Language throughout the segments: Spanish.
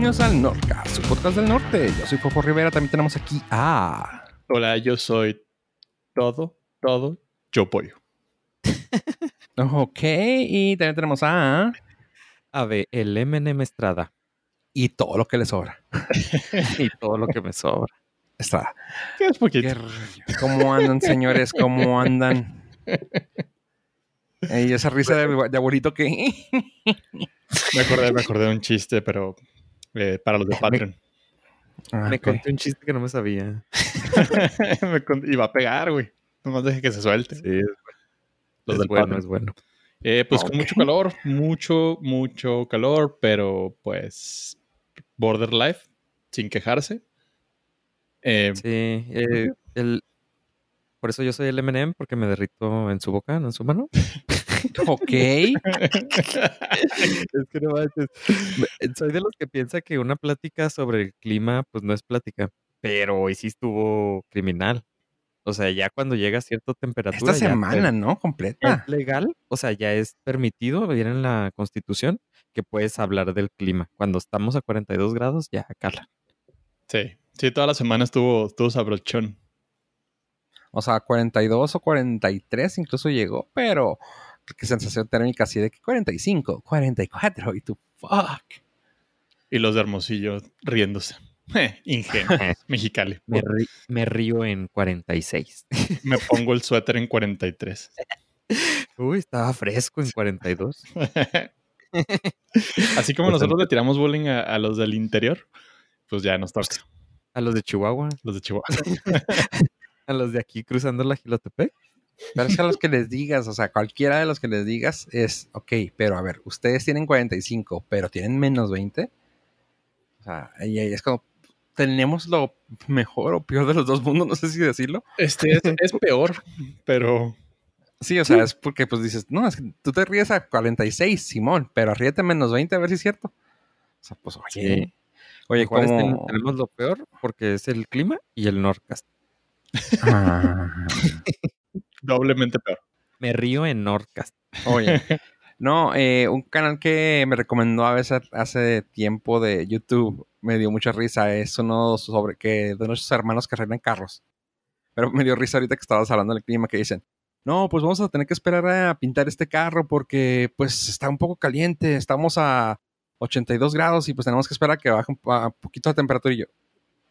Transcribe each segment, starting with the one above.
bienvenidos al Nordcast, su podcast del norte. Yo soy Fofo Rivera, también tenemos aquí a... Hola, yo soy todo, todo, yo pollo. Ok, y también tenemos a... A ver, el MNM Estrada. Y todo lo que le sobra. y todo lo que me sobra. Estrada. ¿Qué es poquito? ¿Cómo andan, señores? ¿Cómo andan? Y esa risa de, de abuelito que... Me acordé, me acordé de un chiste, pero eh, para los de Patreon. Ah, Me conté un chiste que no me sabía. Me con- Iba a pegar, güey. Nomás deje que se suelte. Sí, es, Los es del bueno, Patreon. es bueno. Eh, pues con Ok. mucho calor, mucho, mucho calor, pero pues border life, sin quejarse. Eh, Sí, eh, el, por eso yo soy el M&M, porque me derrito en su boca, no en su mano. Ok. es que no manches. Me- Soy de los que piensa que una plática sobre el clima, pues no es plática. Pero hoy sí estuvo criminal. O sea, ya cuando llega a cierta temperatura. Esta ya semana, ¿no? Completa. es legal, o sea, ya es permitido, viene en la constitución, que puedes hablar del clima. Cuando estamos a 42 grados, ya cala. sí, sí, toda la semana estuvo, estuvo sabrochón. O sea, 42 o 43 incluso llegó, pero qué sensación térmica así de que 45, 44 y tú, fuck. Y los de Hermosillo riéndose. Eh, ingenuo, mexicali. Me, me río en 46. Me pongo el suéter en 43. Uy, estaba fresco en 42. Así como nosotros le tiramos bullying a, a los del interior, pues ya nos toca. A los de Chihuahua, Los de Chihuahua. A los de aquí cruzando la Gilotepec. Pero es que a los que les digas, o sea, cualquiera de los que les digas es, ok, pero a ver, ustedes tienen 45, pero tienen menos 20. O sea, y ahí es como, tenemos lo mejor o peor de los dos mundos, no sé si decirlo. Este es, es peor, pero Sí, o sea, es porque pues dices, no, es que tú te ríes a 46, Simón, pero ríete menos 20 a ver si es cierto. O sea, pues oye, Sí. oye, ¿Cuál es tenemos lo peor? Porque es el clima y el Nordcast. Ah, doblemente peor. Me río en Nordcast. oye, no, eh, un canal que me recomendó a veces hace tiempo de YouTube, me dio mucha risa, es uno sobre que de nuestros hermanos que arreglan carros. Pero me dio risa ahorita que estabas hablando del clima, que dicen, no, pues vamos a tener que esperar a pintar este carro porque pues está un poco caliente, estamos a 82 grados y pues tenemos que esperar a que baje un, poquito la temperatura y yo.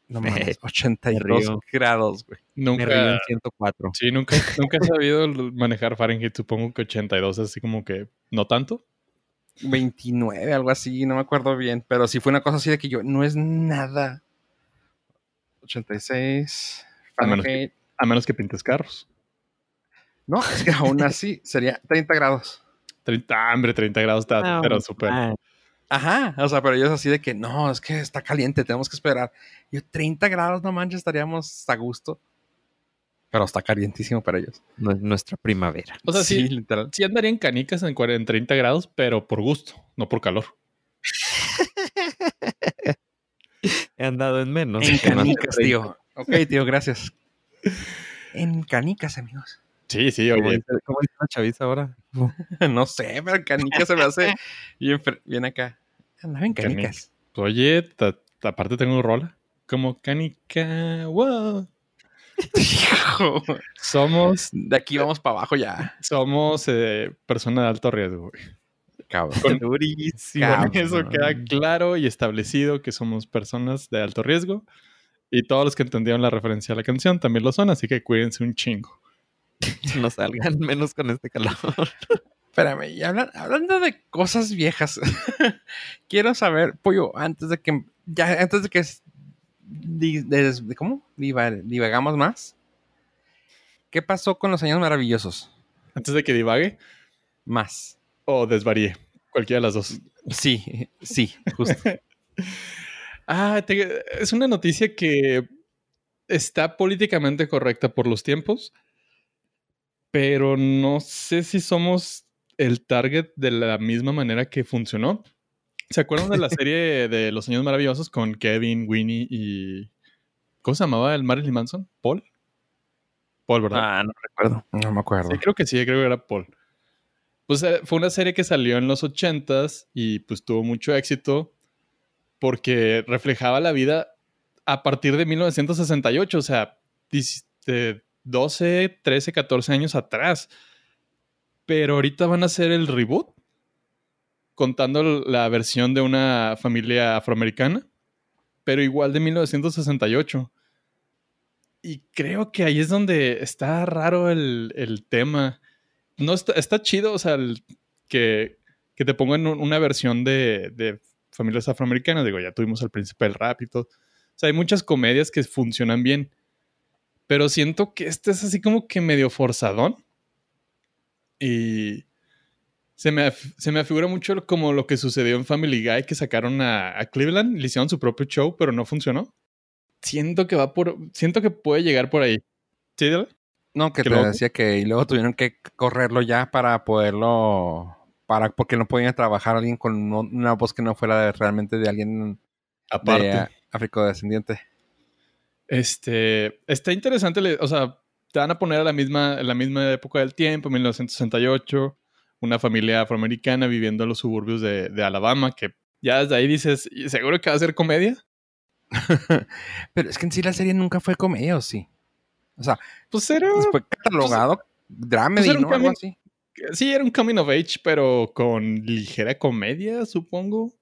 No mames, 82 río. grados, güey. Me río en Nunca, 104. sí, nunca, nunca he sabido manejar Fahrenheit. Supongo que 82 es así como que no tanto. 29, algo así, no me acuerdo bien, pero sí fue una cosa así de que yo, no es nada. 86, A menos que- Fahrenheit. A menos que pintes carros. No, es que aún así sería 30 grados. 30, ah, hombre, 30 grados está, Ah, pero súper. Ajá, o sea, pero ellos así de que no, es que está caliente, tenemos que esperar. Yo, 30 grados, no manches, estaríamos a gusto. Pero está calientísimo para ellos. nu- nuestra primavera. O sea, sí, literal. sí andaría en canicas en, 40 en 30 grados, pero por gusto, no por calor. He andado en menos. En canicas, 30. tío. Ok, tío, gracias. En canicas, amigos. Sí, sí, ¿Cómo oye. dice, cómo dice la chaviza ahora? No sé, pero canicas se me hace bien, bien acá. Andaba en canicas. Oye, ta- aparte tengo rola. Como canica. Wow. Hijo. Somos, De aquí vamos para abajo ya. somos eh, personas de alto riesgo. güey. Cabrón. Con- Durísimo. Con eso Cabrón. queda claro y establecido que somos personas de alto riesgo. Y todos los que entendieron la referencia a la canción también lo son, así que cuídense un chingo. No salgan menos con este calor. Espérame, y hablan- hablando de cosas viejas, quiero saber, Pollo, antes de que, ya, antes de que, de- ¿cómo? Diva- divagamos más. ¿Qué pasó con los años maravillosos? Antes de que divague Más. o desvaríe, cualquiera de las dos. Sí, sí, justo. Ah, te- es una noticia que está políticamente correcta por los tiempos, pero no sé si somos el target de la misma manera que funcionó. ¿Se acuerdan de la serie de Los Años Maravillosos con Kevin, Winnie y... ¿Cómo se llamaba el Marilyn Manson? ¿Paul? Paul, ¿verdad? Ah, no recuerdo. No me acuerdo. Sí, creo que sí, creo que era Paul. Pues eh, fue una serie que salió en los ochentas y pues tuvo mucho éxito. porque reflejaba la vida a partir de 1968, o sea, dis- de 12, 13, 14 años atrás. Pero ahorita van a hacer el reboot, contando la versión de una familia afroamericana, pero igual de 1968. Y creo que ahí es donde está raro el, el tema. No está, está chido, o sea, el- que, que te pongan un- una versión de, de familias afroamericanas. Digo, ya tuvimos al príncipe del rap y todo. O sea, hay muchas comedias que funcionan bien. Pero siento que este es así como que medio forzadón. Y se me, se me afigura mucho como lo que sucedió en Family Guy, que sacaron a, a Cleveland, le hicieron su propio show, pero no funcionó. Siento que va por. Siento que puede llegar por ahí. ¿Sí, dale? No, que te decía que y luego tuvieron que correrlo ya para poderlo. Para, porque no podían trabajar alguien con una voz que no fuera de- realmente de alguien Aparte. de afrodescendiente. Este, está interesante, o sea, te van a poner a la misma, en la misma época del tiempo, 1968, una familia afroamericana viviendo en los suburbios de, de Alabama, que ya desde ahí dices, "¿Y ¿seguro que va a ser comedia? Pero es que en sí la serie nunca fue comedia, ¿o sí? O sea, Pues era, fue catalogado dramedy, pues era un ¿no? Algo así. sí, era un coming of age, pero con ligera comedia, supongo.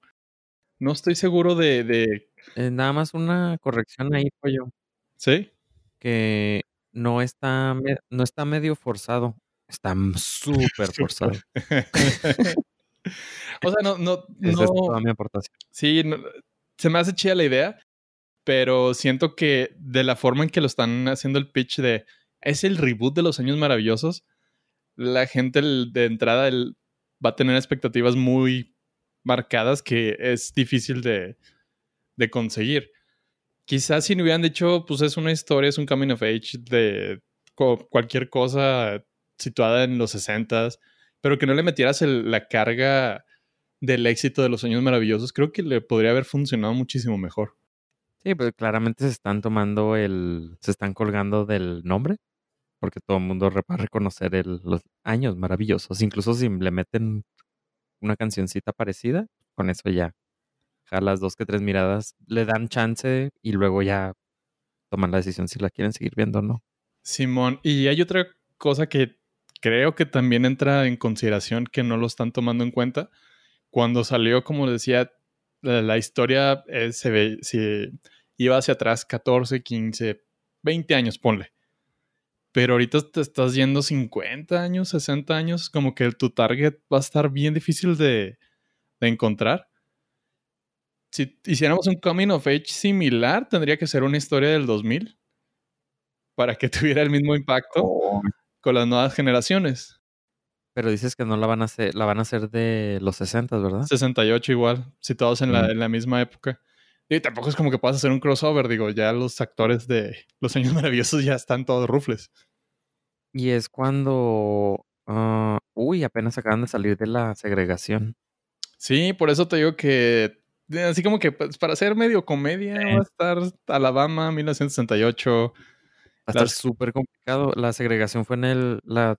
No estoy seguro de, de, Eh, nada más una corrección ahí, pollo, ¿sí? que no está, no está medio forzado, está súper forzado. o sea, no, no, Esa es no, toda mi aportación. Sí, no- se me hace chida la idea, pero siento que de la forma en que lo están haciendo el pitch de es el reboot de los años maravillosos, la gente de entrada el- va a tener expectativas muy marcadas que es difícil de, de conseguir. Quizás si me hubieran dicho, pues es una historia, es un coming of age de cualquier cosa situada en los 60s, pero que no le metieras el- la carga del éxito de los años maravillosos, creo que le podría haber funcionado muchísimo mejor. Sí, pues claramente se están tomando el, se están colgando del nombre, porque todo el mundo va a reconocer los años maravillosos. Incluso si le meten una cancioncita parecida, con eso ya jalas dos que tres miradas, le dan chance y luego ya toman la decisión si la quieren seguir viendo o no. Simón, y hay otra cosa que creo que también entra en consideración que no lo están tomando en cuenta. Cuando salió, como decía, la, la historia eh, se ve, se iba hacia atrás 14, 15, 20 años, ponle. Pero ahorita te estás yendo 50 años, 60 años, como que tu target va a estar bien difícil de, de encontrar. Si hiciéramos un coming of age similar, tendría que ser una historia del 2000 para que tuviera el mismo impacto con las nuevas generaciones. Pero dices que no la van a hacer, la van a hacer de los 60, ¿verdad? 68 igual, situados en la, Mm. en la misma época. Y tampoco es como que puedas hacer un crossover, digo, ya los actores de Los Años Maravillosos ya están todos rufles. Y es cuando, ah, uy, apenas acaban de salir de la segregación. Sí, por eso te digo que, así como que pues, para hacer medio comedia va a estar Alabama, 1968. Va a estar súper complicado. La segregación fue en el, la,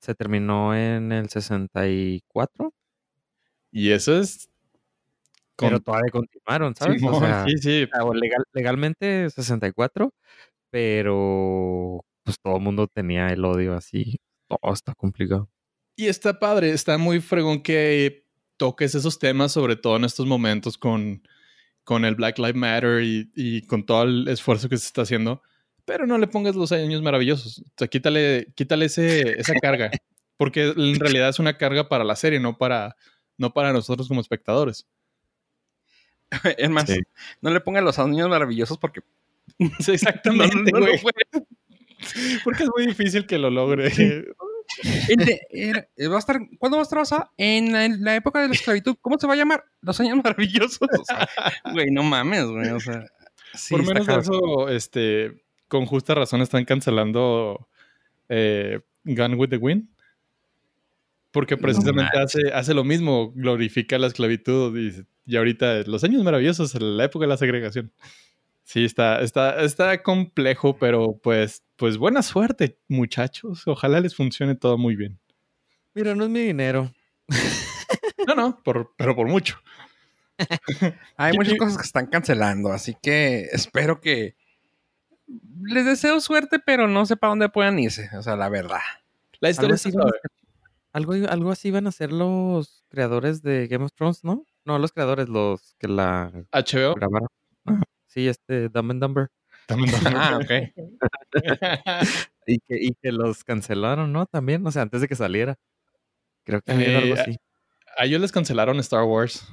se terminó en el 64, Y eso es... con- pero todavía continuaron, ¿sabes? Simón, o sea, sí, sí. legal- legalmente 64, pero pues todo el mundo tenía el odio así. Todo está complicado. Y está padre, está muy fregón que toques esos temas, sobre todo en estos momentos con, con el Black Lives Matter y, y con todo el esfuerzo que se está haciendo. Pero no le pongas los años maravillosos. O sea, quítale, quítale ese, esa carga. Porque en realidad es una carga para la serie, no para, no para nosotros como espectadores. Es más, Sí. no le pongan los años maravillosos porque Sí, exactamente, No, no. Porque es muy difícil que lo logre. Eh, va a estar, ¿Cuándo va a estar basada? En la, en la época de la esclavitud. ¿Cómo se va a llamar? Los años maravillosos. O sea, güey, no mames, güey. O sea, sí, Por menos de eso, este, con justa razón están cancelando eh, Gun with the Wind. Porque precisamente hace, hace lo mismo, glorifica la esclavitud y, y ahorita los años maravillosos, la época de la segregación. Sí, está, está, está complejo, pero pues, pues buena suerte, muchachos. Ojalá les funcione todo muy bien. Mira, no es mi dinero. No, no, por, pero por mucho. Hay ¿Qué- muchas cosas que están cancelando, así que espero que les deseo suerte, pero no sé para dónde puedan irse, o sea, la verdad. La historia hacer, algo, algo así van a hacer los creadores de Game of Thrones, ¿no? No, los creadores, los que la HBO. grabaron. Sí, este Dumb and Dumber. Ah, ok. Y que, y que los cancelaron, ¿no? También, o sea, antes de que saliera. Creo que había algo Eh, así. A ellos les cancelaron Star Wars.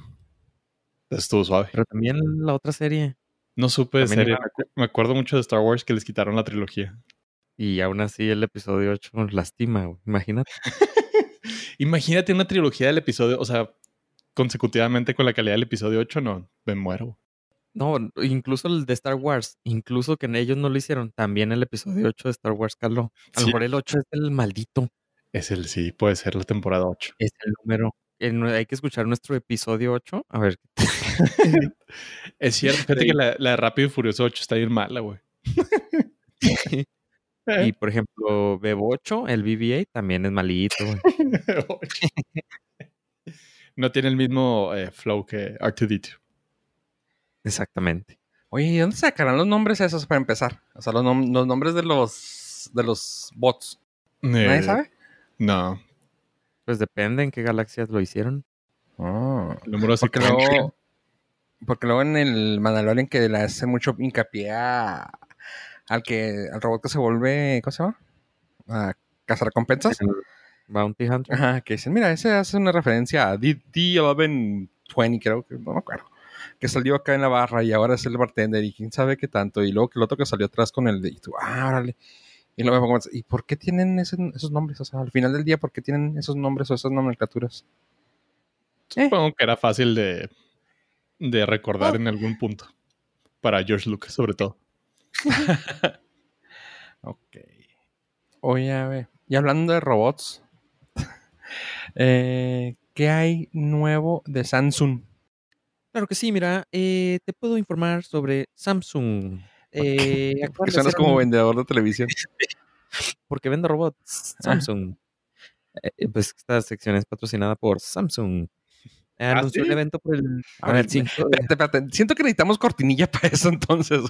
Estuvo suave. Pero también la otra serie. No supe También serie. Me acuerdo mucho de Star Wars que les quitaron la trilogía. Y aún así el episodio 8 lastima, güey. Imagínate. Imagínate una trilogía del episodio, o sea, consecutivamente con la calidad del episodio 8, no, me muero. No, incluso el de Star Wars, incluso que ellos no lo hicieron, también el episodio 8 de Star Wars caló. A lo Sí. mejor el 8 es el maldito, Es el sí, puede ser la temporada 8. es el número. El nue- hay que escuchar nuestro episodio 8. A ver, Es cierto, fíjate que la, la de Rápido y Furioso 8 está bien mala, güey. y por ejemplo, Bebo 8, el BB-8 también es malito, güey. no tiene el mismo eh, flow que R2D2. Exactamente. Oye, ¿y dónde sacarán los nombres esos para empezar? O sea, los, nom- los nombres de los de los bots. ¿Nadie Eh, sabe? No. Pues depende en qué galaxias lo hicieron. El número de Porque luego, porque luego en el Mandalorian que le hace mucho hincapié a- al que al robot que se vuelve, ¿cómo se llama? A cazarrecompensas. El Bounty Hunter. Ajá, que dicen, mira, ese hace una referencia a D- D1120, creo que, no me acuerdo. Que salió acá en la barra y ahora es el bartender y quién sabe qué tanto. Y luego que el otro que salió atrás con el de, y tú, ah, órale. Y luego me pongo ¿y por qué tienen ese- esos nombres? O sea, al final del día, ¿por qué tienen esos nombres o esas nomenclaturas? Supongo que era fácil de, de recordar Oh. en algún punto. Para George Lucas, sobre todo. Ok. Oye, a ver, y hablando de robots, eh, ¿qué hay nuevo de Samsung? Claro que sí, mira, eh, te puedo informar sobre Samsung. Eh, suenas hacer como un- vendedor de televisión. porque vende robots. Samsung. Eh, eh, pues esta sección es patrocinada por Samsung. Anunció sí? un evento por el, A ver, el 5 de- Espérate, espérate. Siento que necesitamos cortinilla para eso entonces.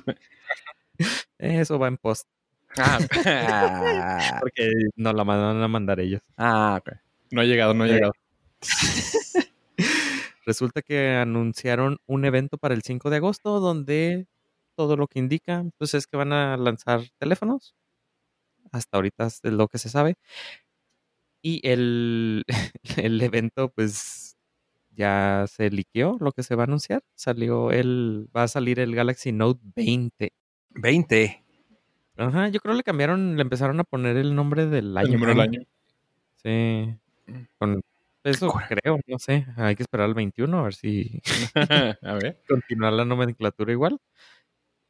Eso va en post. Ah, Porque nos la mandan a mandar ellos. ah, ok. No ha llegado, no ha llegado. Resulta que anunciaron un evento para el 5 de agosto donde todo lo que indica pues es que van a lanzar teléfonos. Hasta ahorita es lo que se sabe. Y el, el evento pues ya se liqueó lo que se va a anunciar. Salió el va a salir el Galaxy Note 20. 20. Ajá, yo creo le cambiaron, le empezaron a poner el nombre del año. El número del año. Sí. Con eso creo, no sé. Hay que esperar al 21 a ver si a ver. continuar la nomenclatura igual.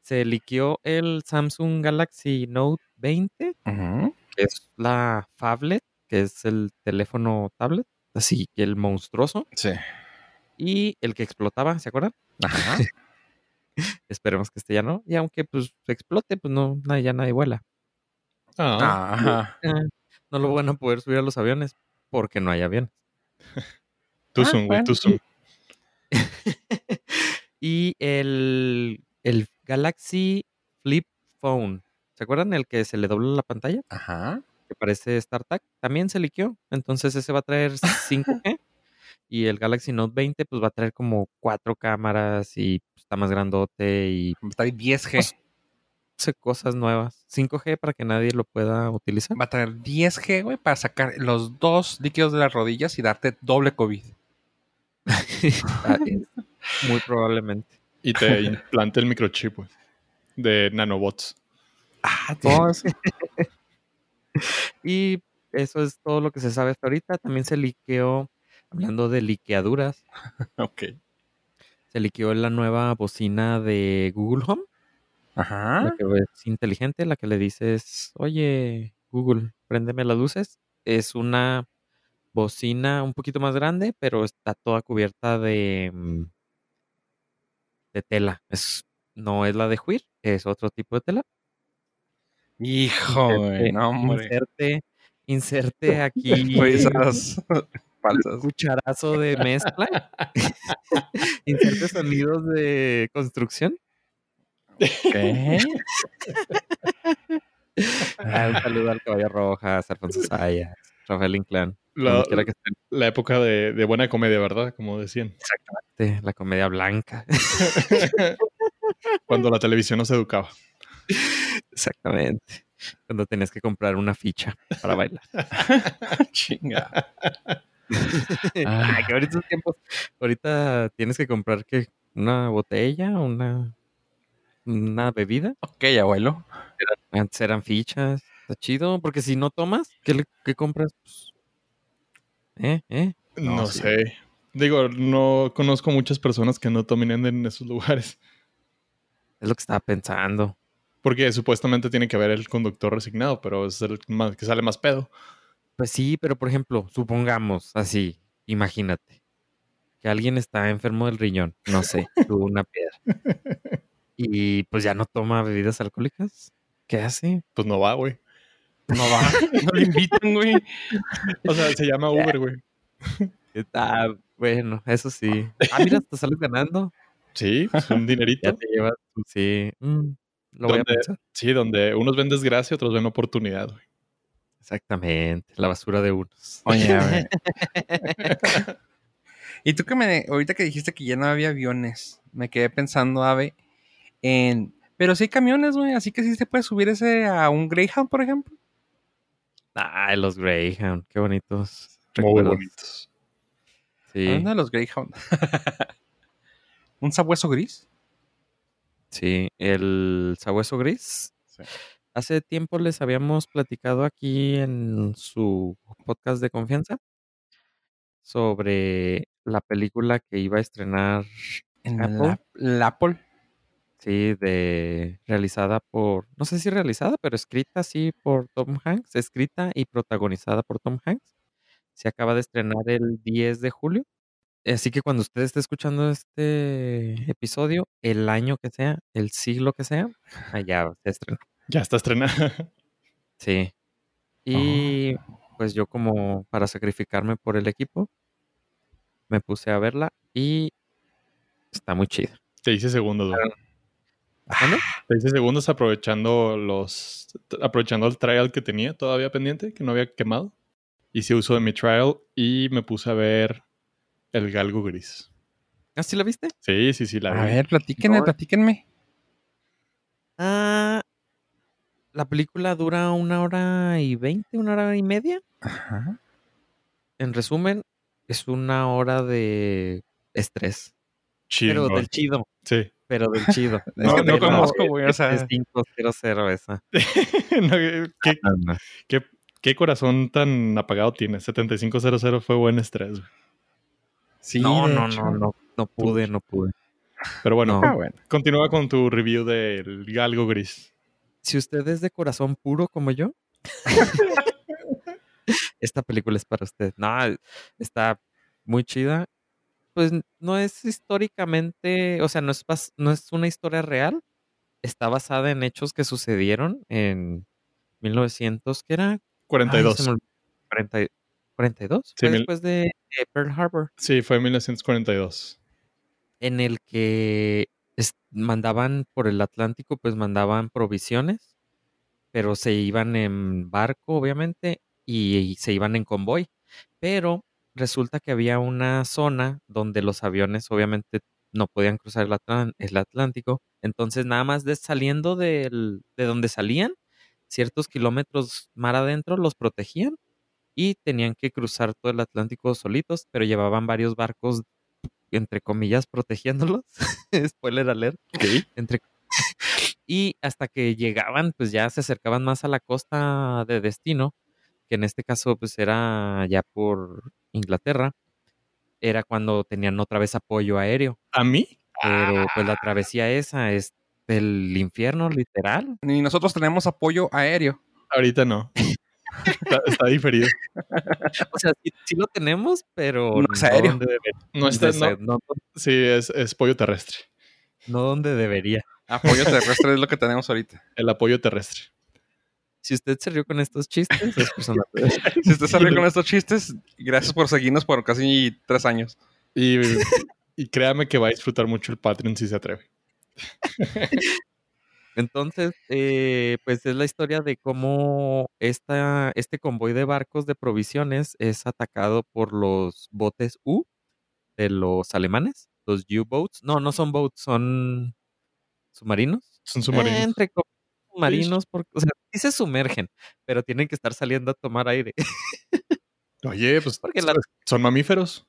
Se liqueó el Samsung Galaxy Note 20, Ujú. que es la phablet, que es el teléfono tablet, así que el monstruoso, Sí. y el que explotaba, ¿se acuerdan? Ajá. Esperemos que este ya no. Y aunque pues explote, pues no, ya nadie vuela. Ah. Eh, no lo van a poder subir a los aviones porque no hay aviones. Ah, zoom, güey, bueno, tú zoom. y el, el Galaxy Flip Phone. ¿Se acuerdan el que se le dobla la pantalla? Ajá. Que parece StarTAC. También se liqueó. Entonces ese va a traer 5G. y el Galaxy Note 20 pues va a traer como cuatro cámaras y pues, está más grandote y traer 10G. Pues, cosas nuevas. 5G para que nadie lo pueda utilizar. Va a traer 10G, güey, para sacar los dos líquidos de las rodillas y darte doble COVID. Muy probablemente. Y te implante el microchip, güey. De nanobots. Ah, todo eso. Y eso es todo lo que se sabe hasta ahorita. También se liqueó, hablando de liqueaduras, ok. se liqueó la nueva bocina de Google Home, Ajá. la que es inteligente, la que le dices, oye, Google, préndeme las luces. Es una bocina un poquito más grande, pero está toda cubierta de, mm, de tela. Es, no es la de Juir, es otro tipo de tela. Hijo, güey, no, hombre. Inserte, inserte aquí. Falsas. Cucharazo de mezcla. Inserte sonidos de construcción. ¿Qué? Ah, un saludo al Caballo Rojas, Alfonso Sayas, Rafael Inclán. La, que la época de, de buena comedia, ¿verdad? Como decían. Exactamente, la comedia blanca. Cuando la televisión nos educaba. Exactamente. Cuando tenías que comprar una ficha para bailar. Chinga. Ay, que ahorita tiempos, ahorita tienes que comprar que una botella, una, una bebida. Ok, abuelo. Antes eran fichas. Está chido, porque si no tomas, ¿qué, le- qué compras? Pues, ¿Eh? ¿Eh? No, No, sí. sé. Digo, no conozco muchas personas que no tomen en esos lugares. Es lo que estaba pensando. Porque supuestamente tiene que haber el conductor resignado, pero es el más- que sale más pedo. Pues sí, pero por ejemplo, supongamos así, imagínate, que alguien está enfermo del riñón, no sé, tuvo una piedra. Y pues ya no toma bebidas alcohólicas. ¿Qué hace? Pues no va, güey. No va. No le invitan, güey. O sea, se llama Uber, güey. Ah, bueno, eso sí. Ah, mira, te sales ganando. Sí, pues un Ya dinerito. te llevas, tu- sí. mm, lo voy a pensar. Sí, donde unos ven desgracia, otros ven oportunidad, güey. Exactamente, la basura de unos. Oye, a ver. Y tú que me, ahorita que dijiste que ya no había aviones, me quedé pensando, Ave, en, pero sí hay camiones, güey, así que sí se puede subir ese a un Greyhound, por ejemplo. Ay, los Greyhound, qué bonitos. Muy recuerdos. bonitos. Sí, Hablando de los Greyhound. un sabueso gris. sí, el sabueso gris. Sí. Hace tiempo les habíamos platicado aquí en su podcast de confianza sobre la película que iba a estrenar, En Apple. la, la Apple. Sí, de realizada por, no sé si realizada, pero escrita sí por Tom Hanks, escrita y protagonizada por Tom Hanks. Se acaba de estrenar el 10 de julio. Así que cuando usted esté escuchando este episodio, el año que sea, el siglo que sea, allá se estrenó. Ya está estrenada. Sí. Y pues yo como para sacrificarme por el equipo, me puse a verla y está muy chida. Te hice segundos, güey. ¿Mande? Te hice segundos aprovechando los. aprovechando el trial que tenía todavía pendiente, que no había quemado. Hice uso de mi trial y me puse a ver el galgo gris. ¿Ah, sí la viste? Sí, sí, sí, la A vi. ver, platíquenme, No. platíquenme. Ah, la película dura una hora y veinte, una hora y media. Ajá. En resumen, es una hora de estrés. Pero Chingón. del chido. Sí. Pero del chido. Es No, que no conozco, güey, o sea. Es 500 esa. No, ¿qué, qué, qué corazón tan apagado tienes? 7500 fue buen estrés, güey. Sí, no, no, no, no, no pude, no pude. Pero bueno, No. Ah, bueno. continúa con tu review del galgo gris. Si usted es de corazón puro como yo, esta película es para usted. No, está muy chida. Pues no es históricamente, o sea, no es, no es una historia real. Está basada en hechos que sucedieron en 1900, ¿qué era? Ay, 42. se me olvidó. 40 y- 42. Sí, Fue mil- después de Pearl Harbor. Sí, fue en 1942. en el que es- mandaban por el Atlántico, pues mandaban provisiones, pero se iban en barco, obviamente, y, y se iban en convoy. Pero resulta que había una zona donde los aviones, obviamente, no podían cruzar el, Atlán- el Atlántico. Entonces, nada más de saliendo del- de donde salían, ciertos kilómetros mar adentro los protegían y tenían que cruzar todo el Atlántico solitos, pero llevaban varios barcos entre comillas, protegiéndolos. Spoiler alert. Entre... y hasta que llegaban, pues ya se acercaban más a la costa de destino, que en este caso, pues era ya por Inglaterra. Era cuando tenían otra vez apoyo aéreo. ¿A mí? Pero pues la travesía esa es el infierno, literal. Ni nosotros tenemos apoyo aéreo. Ahorita no. Está, está diferido. O sea, sí, sí lo tenemos, pero No es aéreo. donde. No está, no, no- sí, es, es pollo terrestre. no donde debería. Apoyo terrestre es lo que tenemos ahorita. El apoyo terrestre. Si usted se rió con estos chistes, es persona. Si usted se ríe con estos chistes, gracias por seguirnos por casi tres años. Y, y créame que va a disfrutar mucho el Patreon si se atreve. Entonces, eh, pues es la historia de cómo esta, este convoy de barcos de provisiones es atacado por los botes U de los alemanes, los U-boats. No, no son boats, son submarinos. Son submarinos. Eh, entre submarinos, porque, o sea, sí se sumergen, pero tienen que estar saliendo a tomar aire. Oye, pues Porque la- son mamíferos.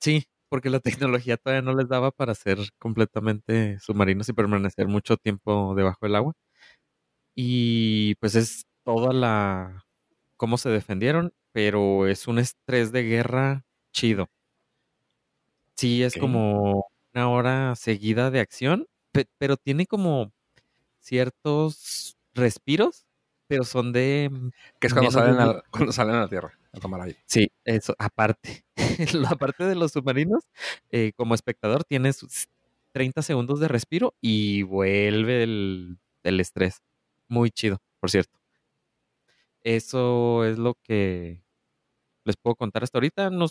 Sí, porque la tecnología todavía no les daba para ser completamente submarinos y permanecer mucho tiempo debajo del agua. Y pues es toda la cómo se defendieron, pero es un estrés de guerra chido. Sí, es como una hora seguida de acción, pe- pero tiene como ciertos respiros, pero son de mm, Que es cuando salen, de a, cuando salen a la Tierra a tomar aire. Sí, eso, aparte. Aparte de los submarinos, eh, como espectador tienes sus 30 segundos de respiro y vuelve el, el estrés. Muy chido, por cierto. Eso es lo que les puedo contar hasta ahorita. No,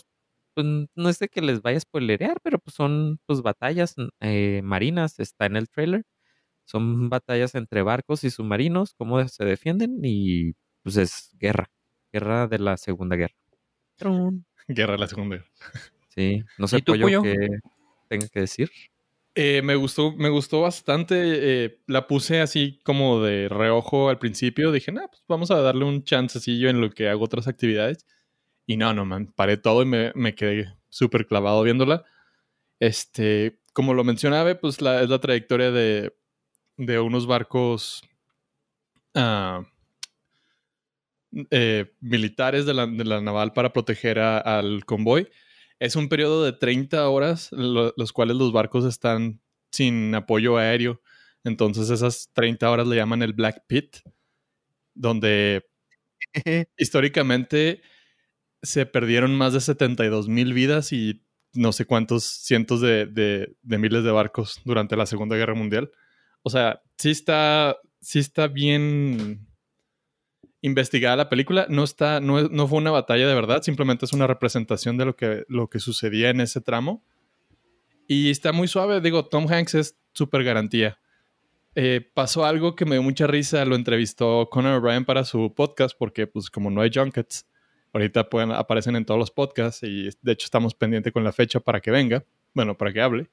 pues, no es de que les vaya a spoilerear, pero pues son pues, batallas eh, marinas, está en el trailer. Son batallas entre barcos y submarinos, cómo se defienden y pues es guerra, guerra de la Segunda Guerra. Trun. Guerra de la Segunda Guerra. Sí, no sé ¿Y tú, pollo que tenga que decir. Eh, me gustó, me gustó bastante. eh, la puse así como de reojo al principio. Dije, nah, pues vamos a darle un chancecillo en lo que hago otras actividades. Y no, no, man, paré todo y me, me quedé súper clavado viéndola. Este, como lo mencionaba, pues la, es la trayectoria de, de unos barcos ah, eh, militares de la, de la naval para proteger a- al convoy. Es un periodo de 30 horas, lo- los cuales los barcos están sin apoyo aéreo. Entonces esas 30 horas le llaman el Black Pit, donde históricamente se perdieron más de 72 mil vidas y no sé cuántos cientos de, de- de miles de barcos durante la Segunda Guerra Mundial. O sea, sí está, sí está bien investigada la película. No, está, no, no fue una batalla de verdad, simplemente es una representación de lo que, lo que sucedía en ese tramo. Y está muy suave, digo, Tom Hanks es súper garantía. Eh, pasó algo que me dio mucha risa, lo entrevistó Conan O'Brien para su podcast, porque pues como no hay junkets, ahorita pueden, aparecen en todos los podcasts y de hecho estamos pendientes con la fecha para que venga, bueno, para que hable.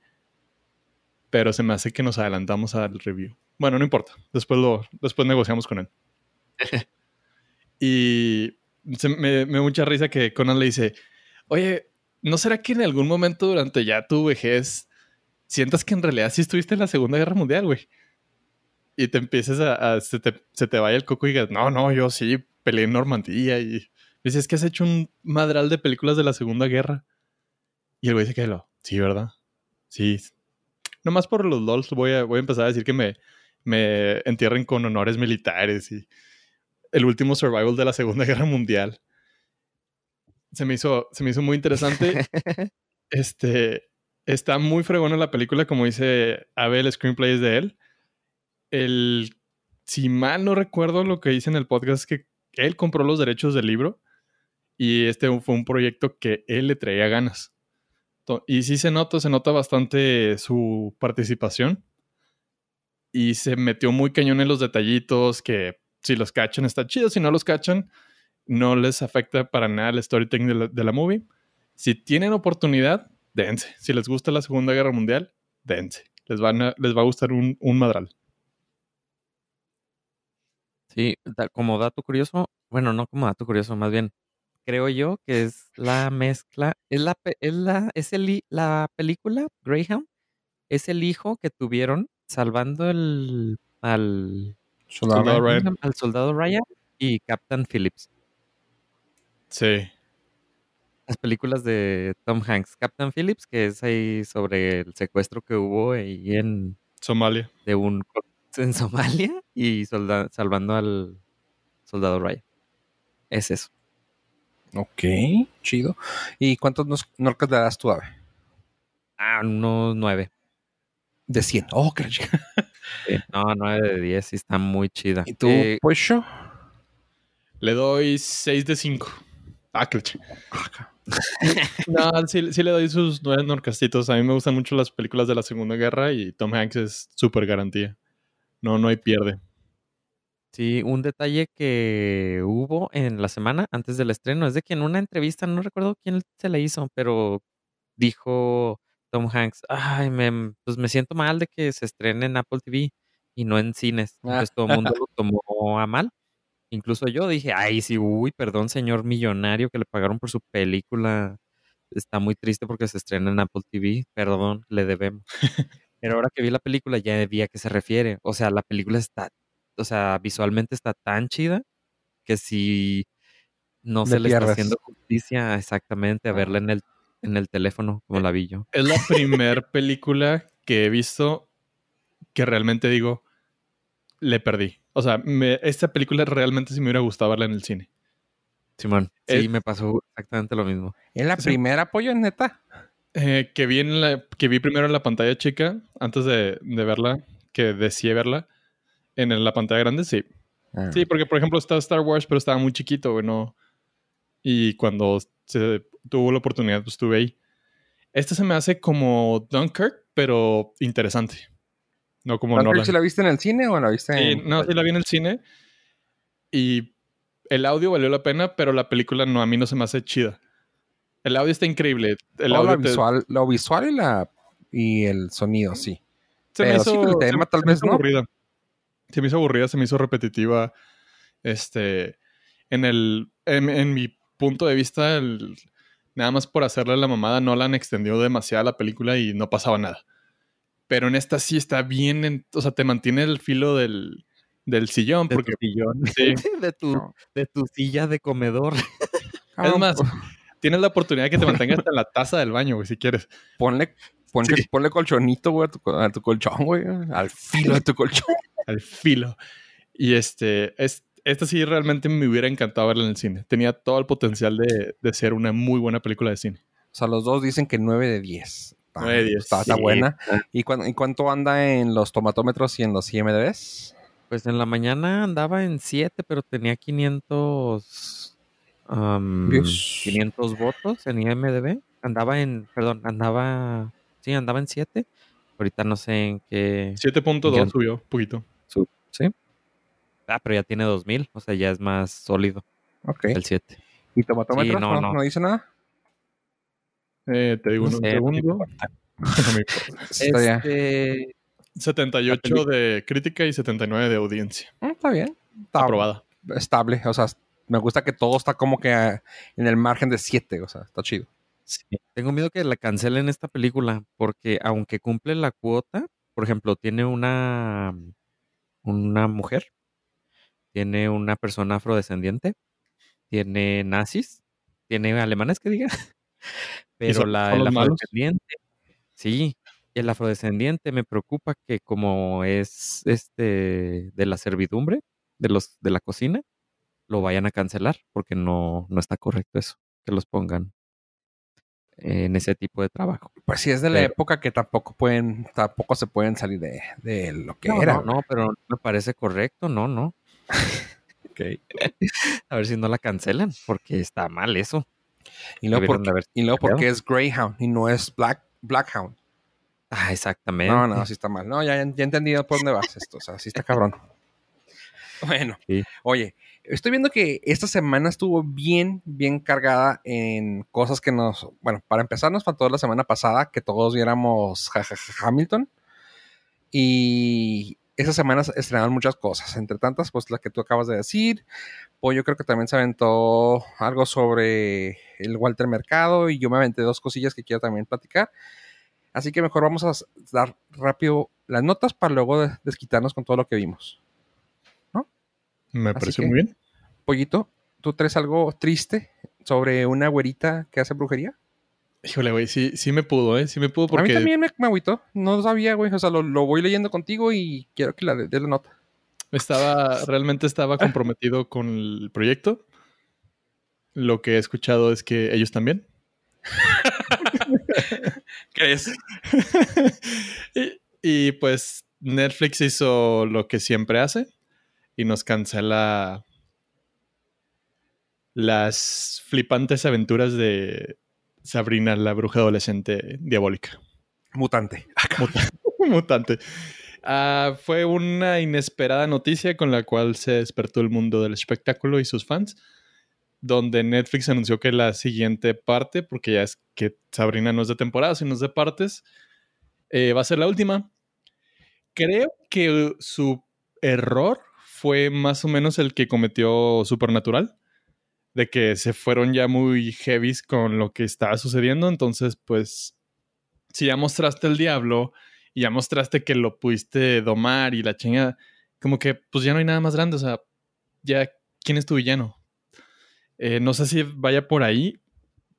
Pero se me hace que nos adelantamos al review. Bueno, no importa, después, lo, después negociamos con él. y se me, me mucha risa que Conan le dice, oye, ¿no será que en algún momento durante ya tu vejez sientas que en realidad sí estuviste en la Segunda Guerra Mundial, güey? Y te empieces a, a- se, te, se te vaya el coco y digas, no, no, yo sí peleé en Normandía y dices que has hecho un madral de películas de la Segunda Guerra. Y el güey se queda, lo, sí, ¿verdad? Sí. Nomás por los LOLs voy a, voy a empezar a decir que me, me entierren con honores militares y el último survival de la Segunda Guerra Mundial. Se me hizo, se me hizo muy interesante. Este está muy fregona la película, como dice Abel, el screenplay es de él. El, si mal no recuerdo lo que dice en el podcast, es que él compró los derechos del libro y este fue un proyecto que él le traía ganas. Y sí se nota, se nota bastante su participación y se metió muy cañón en los detallitos que si los cachan está chido, si no los cachan no les afecta para nada el storytelling de la, de movie. Si tienen oportunidad, dense. Si les gusta la Segunda Guerra Mundial, dense. Les, van les va a gustar un, un madral. Sí, como dato curioso, bueno, no como dato curioso, más bien, creo yo que es la mezcla, es la, es la, es el, la película Greyhound, es el hijo que tuvieron salvando el, al, Soldado. Ryan. al soldado Ryan y Captain Phillips. Sí. Las películas de Tom Hanks, Captain Phillips, que es ahí sobre el secuestro que hubo ahí en, Somalia. de un en Somalia y solda- salvando al soldado Ryan. Es eso. Ok, chido. ¿Y cuántos nos- norcas le das tú, Ave? Ah, unos nueve. De 100. Oh, qué chica. Sí, No, 9 de 10, sí está muy chida. ¿Y tú, Eh, Pocho? Le doy 6 de 5. Ah, qué. No, sí, sí le doy sus nueve norcastitos. A mí me gustan mucho las películas de la Segunda Guerra y Tom Hanks es súper garantía. No, no hay pierde. Sí, un detalle que hubo en la semana antes del estreno es de que en una entrevista, no recuerdo quién se la hizo, pero dijo Tom Hanks, ay, me, pues me siento mal de que se estrene en Apple TV y no en cines. Ah. Entonces todo el mundo lo tomó a mal. Incluso yo dije, ay, sí, uy, perdón, señor millonario que le pagaron por su película. Está muy triste porque se estrena en Apple TV. Perdón, le debemos. Pero ahora que vi la película ya vi a qué se refiere. O sea, la película está, o sea, visualmente está tan chida que si no se le está haciendo justicia exactamente a verla en el, en el teléfono como la vi yo. Es la primer película que he visto que realmente digo, le perdí. O sea, me- esta película realmente sí me hubiera gustado verla en el cine. Simón, sí, Es- me pasó exactamente lo mismo. ¿Es la Sí. primera apoyo, neta? Eh, que, vi en la, que vi primero en la pantalla chica, antes de, de verla, que deseé verla. En la pantalla grande, sí. Ah. Sí, porque por ejemplo está Star Wars, pero estaba muy chiquito, güey, no. Y cuando se tuvo la oportunidad, pues estuve ahí. Este se me hace como Dunkirk, pero interesante. No como ¿Dunkirk Nolan. si la viste en el cine o la viste Sí, en...? no, sí la vi en el cine. Y el audio valió la pena, pero la película no, a mí no se me hace chida. El audio está increíble. El audio te- visual, lo visual y, la, y el sonido, sí. se me pero sí, hizo, pero el se- tema se tal me vez no. aburrida. Se me hizo aburrida, se me hizo repetitiva. Este, en el, en, en mi punto de vista, el- nada más por hacerle la mamada, Nolan extendió demasiado la película y no pasaba nada. Pero en esta sí está bien, en- o sea, te mantiene el filo del, del sillón, De porque tu sillón. sí, de, tu, No. de tu silla de comedor. Ah, es más, pues, tienes la oportunidad de que te mantengas hasta en la taza del baño, güey, si quieres. ponle, ponle, Sí. ponle colchonito, güey, a tu, a tu colchón, güey. Al filo de tu colchón. al filo. Y este, es, esta sí realmente me hubiera encantado verla en el cine. Tenía todo el potencial de, de ser una muy buena película de cine. O sea, los dos dicen que 9 de 10. Está, 9 de 10, Está, buena. ¿Y, y cuánto anda en los tomatómetros y en los IMDBs? Pues en la mañana andaba en 7, pero tenía 500, am, Views. 500 votos en IMDB. Andaba en, perdón, andaba, sí, andaba en 7. Ahorita no sé en qué 7.2 Ya. subió, un poquito. sub, ¿sí? Ah, pero ya tiene 2000, o sea, ya es más sólido Ok. el 7. ¿Y tomatómetros? Sí, no, no, no. no dice nada? Eh, te digo No un sé, segundo. No me importa. Está, ya- Este, 78 de crítica y 79 de audiencia. Mm, está bien. Está Aprobada. estable. O sea, me gusta que todo está como que ah, en el margen de 7. O sea, está chido. Sí, Tengo miedo que la cancelen esta película porque aunque cumple la cuota, por ejemplo, tiene una una mujer, tiene una persona afrodescendiente, tiene nazis, tiene alemanes que diga, pero la el afrodescendiente, sí, el afrodescendiente me preocupa que como es este de la servidumbre, de los de la cocina, lo vayan a cancelar porque no no está correcto eso, que los pongan en ese tipo de trabajo. Pues sí, es de la Pero- época que tampoco pueden, tampoco se pueden salir de, de lo que No, era. no, no, pero no me parece correcto, no, no. Ok. A ver si no la cancelan, porque está mal eso. Y luego, porque, y luego porque es Greyhound y no es Black, Blackhound. Ah, exactamente. No, no, sí está mal. No, ya, ya he entendido por dónde vas esto. O sea, sí está cabrón. Bueno, Sí. oye, estoy viendo que esta semana estuvo bien, bien cargada en cosas que nos. Bueno, para empezar, nos faltó la semana pasada que todos viéramos Hamilton. Y esa semana se estrenaron muchas cosas. Entre tantas, pues la que tú acabas de decir. Pues yo creo que también se aventó algo sobre el Walter Mercado. Y yo me aventé dos cosillas que quiero también platicar. Así que mejor vamos a dar rápido las notas para luego de- desquitarnos con todo lo que vimos. Me Así pareció que- muy bien. Pollito, ¿tú traes algo triste sobre una güerita que hace brujería? Híjole, güey, sí, sí me pudo, ¿eh? Sí me pudo A mí porque también me, me agüitó. No lo sabía, güey. O sea, lo, lo voy leyendo contigo y quiero que la dé dé la nota. estaba, realmente estaba comprometido con el proyecto. Lo que he escuchado es que ellos también. ¿Qué es? y, y, pues Netflix hizo lo que siempre hace y nos cancela las flipantes aventuras de Sabrina, la bruja adolescente diabólica. Mutante. Mutante. Ah, fue una inesperada noticia con la cual se despertó el mundo del espectáculo y sus fans, donde Netflix anunció que la siguiente parte, porque ya es que Sabrina no es de temporada, sino es de partes, eh, va a ser la última. Creo que su error fue más o menos el que cometió Supernatural, de que se fueron ya muy heavies con lo que estaba sucediendo, entonces pues si ya mostraste el diablo y ya mostraste que lo pudiste domar y la chinga, como que pues ya no hay nada más grande, o sea, ya, ¿quién es tu villano? Eh, no sé si vaya por ahí,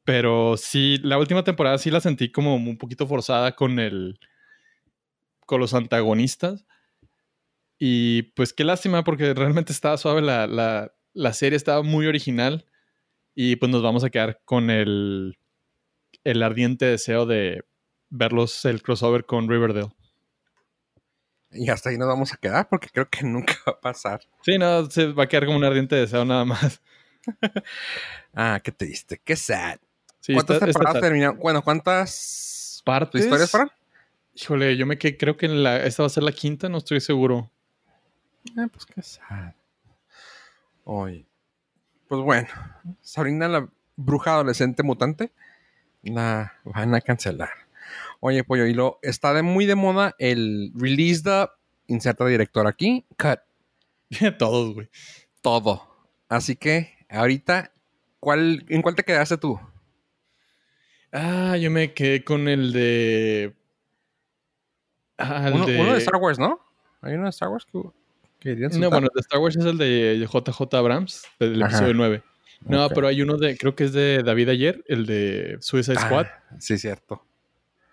pero sí, la última temporada sí la sentí como un poquito forzada con el, con los antagonistas. Y pues qué lástima porque realmente estaba suave la, la, la serie, estaba muy original y pues nos vamos a quedar con el, el ardiente deseo de verlos el crossover con Riverdale. Y hasta ahí nos vamos a quedar porque creo que nunca va a pasar. Sí, no, se va a quedar como un ardiente deseo nada más. ah, qué triste, qué sad. ¿Cuántas temporadas terminaron? Bueno, ¿cuántas partes historias fueron? Híjole, yo me quedé, creo que la, esta va a ser la quinta, no estoy seguro. Ah, pues qué sad. Oye. Pues bueno, Sabrina la bruja adolescente mutante la van a cancelar. Oye, pollo, y lo está de muy de moda el release the inserta director aquí, cut. Todos, güey. Todo. Así que ahorita, ¿cuál, ¿en cuál te quedaste tú? Ah, yo me quedé con el de. Ah, uno, de... Star Wars, ¿no? Hay uno de Star Wars que, No, bueno, el de Star Wars es el de JJ Abrams, del episodio 9. No, pero hay uno de, creo que es de David Ayer, el de Suicide ah, Squad. Sí, cierto.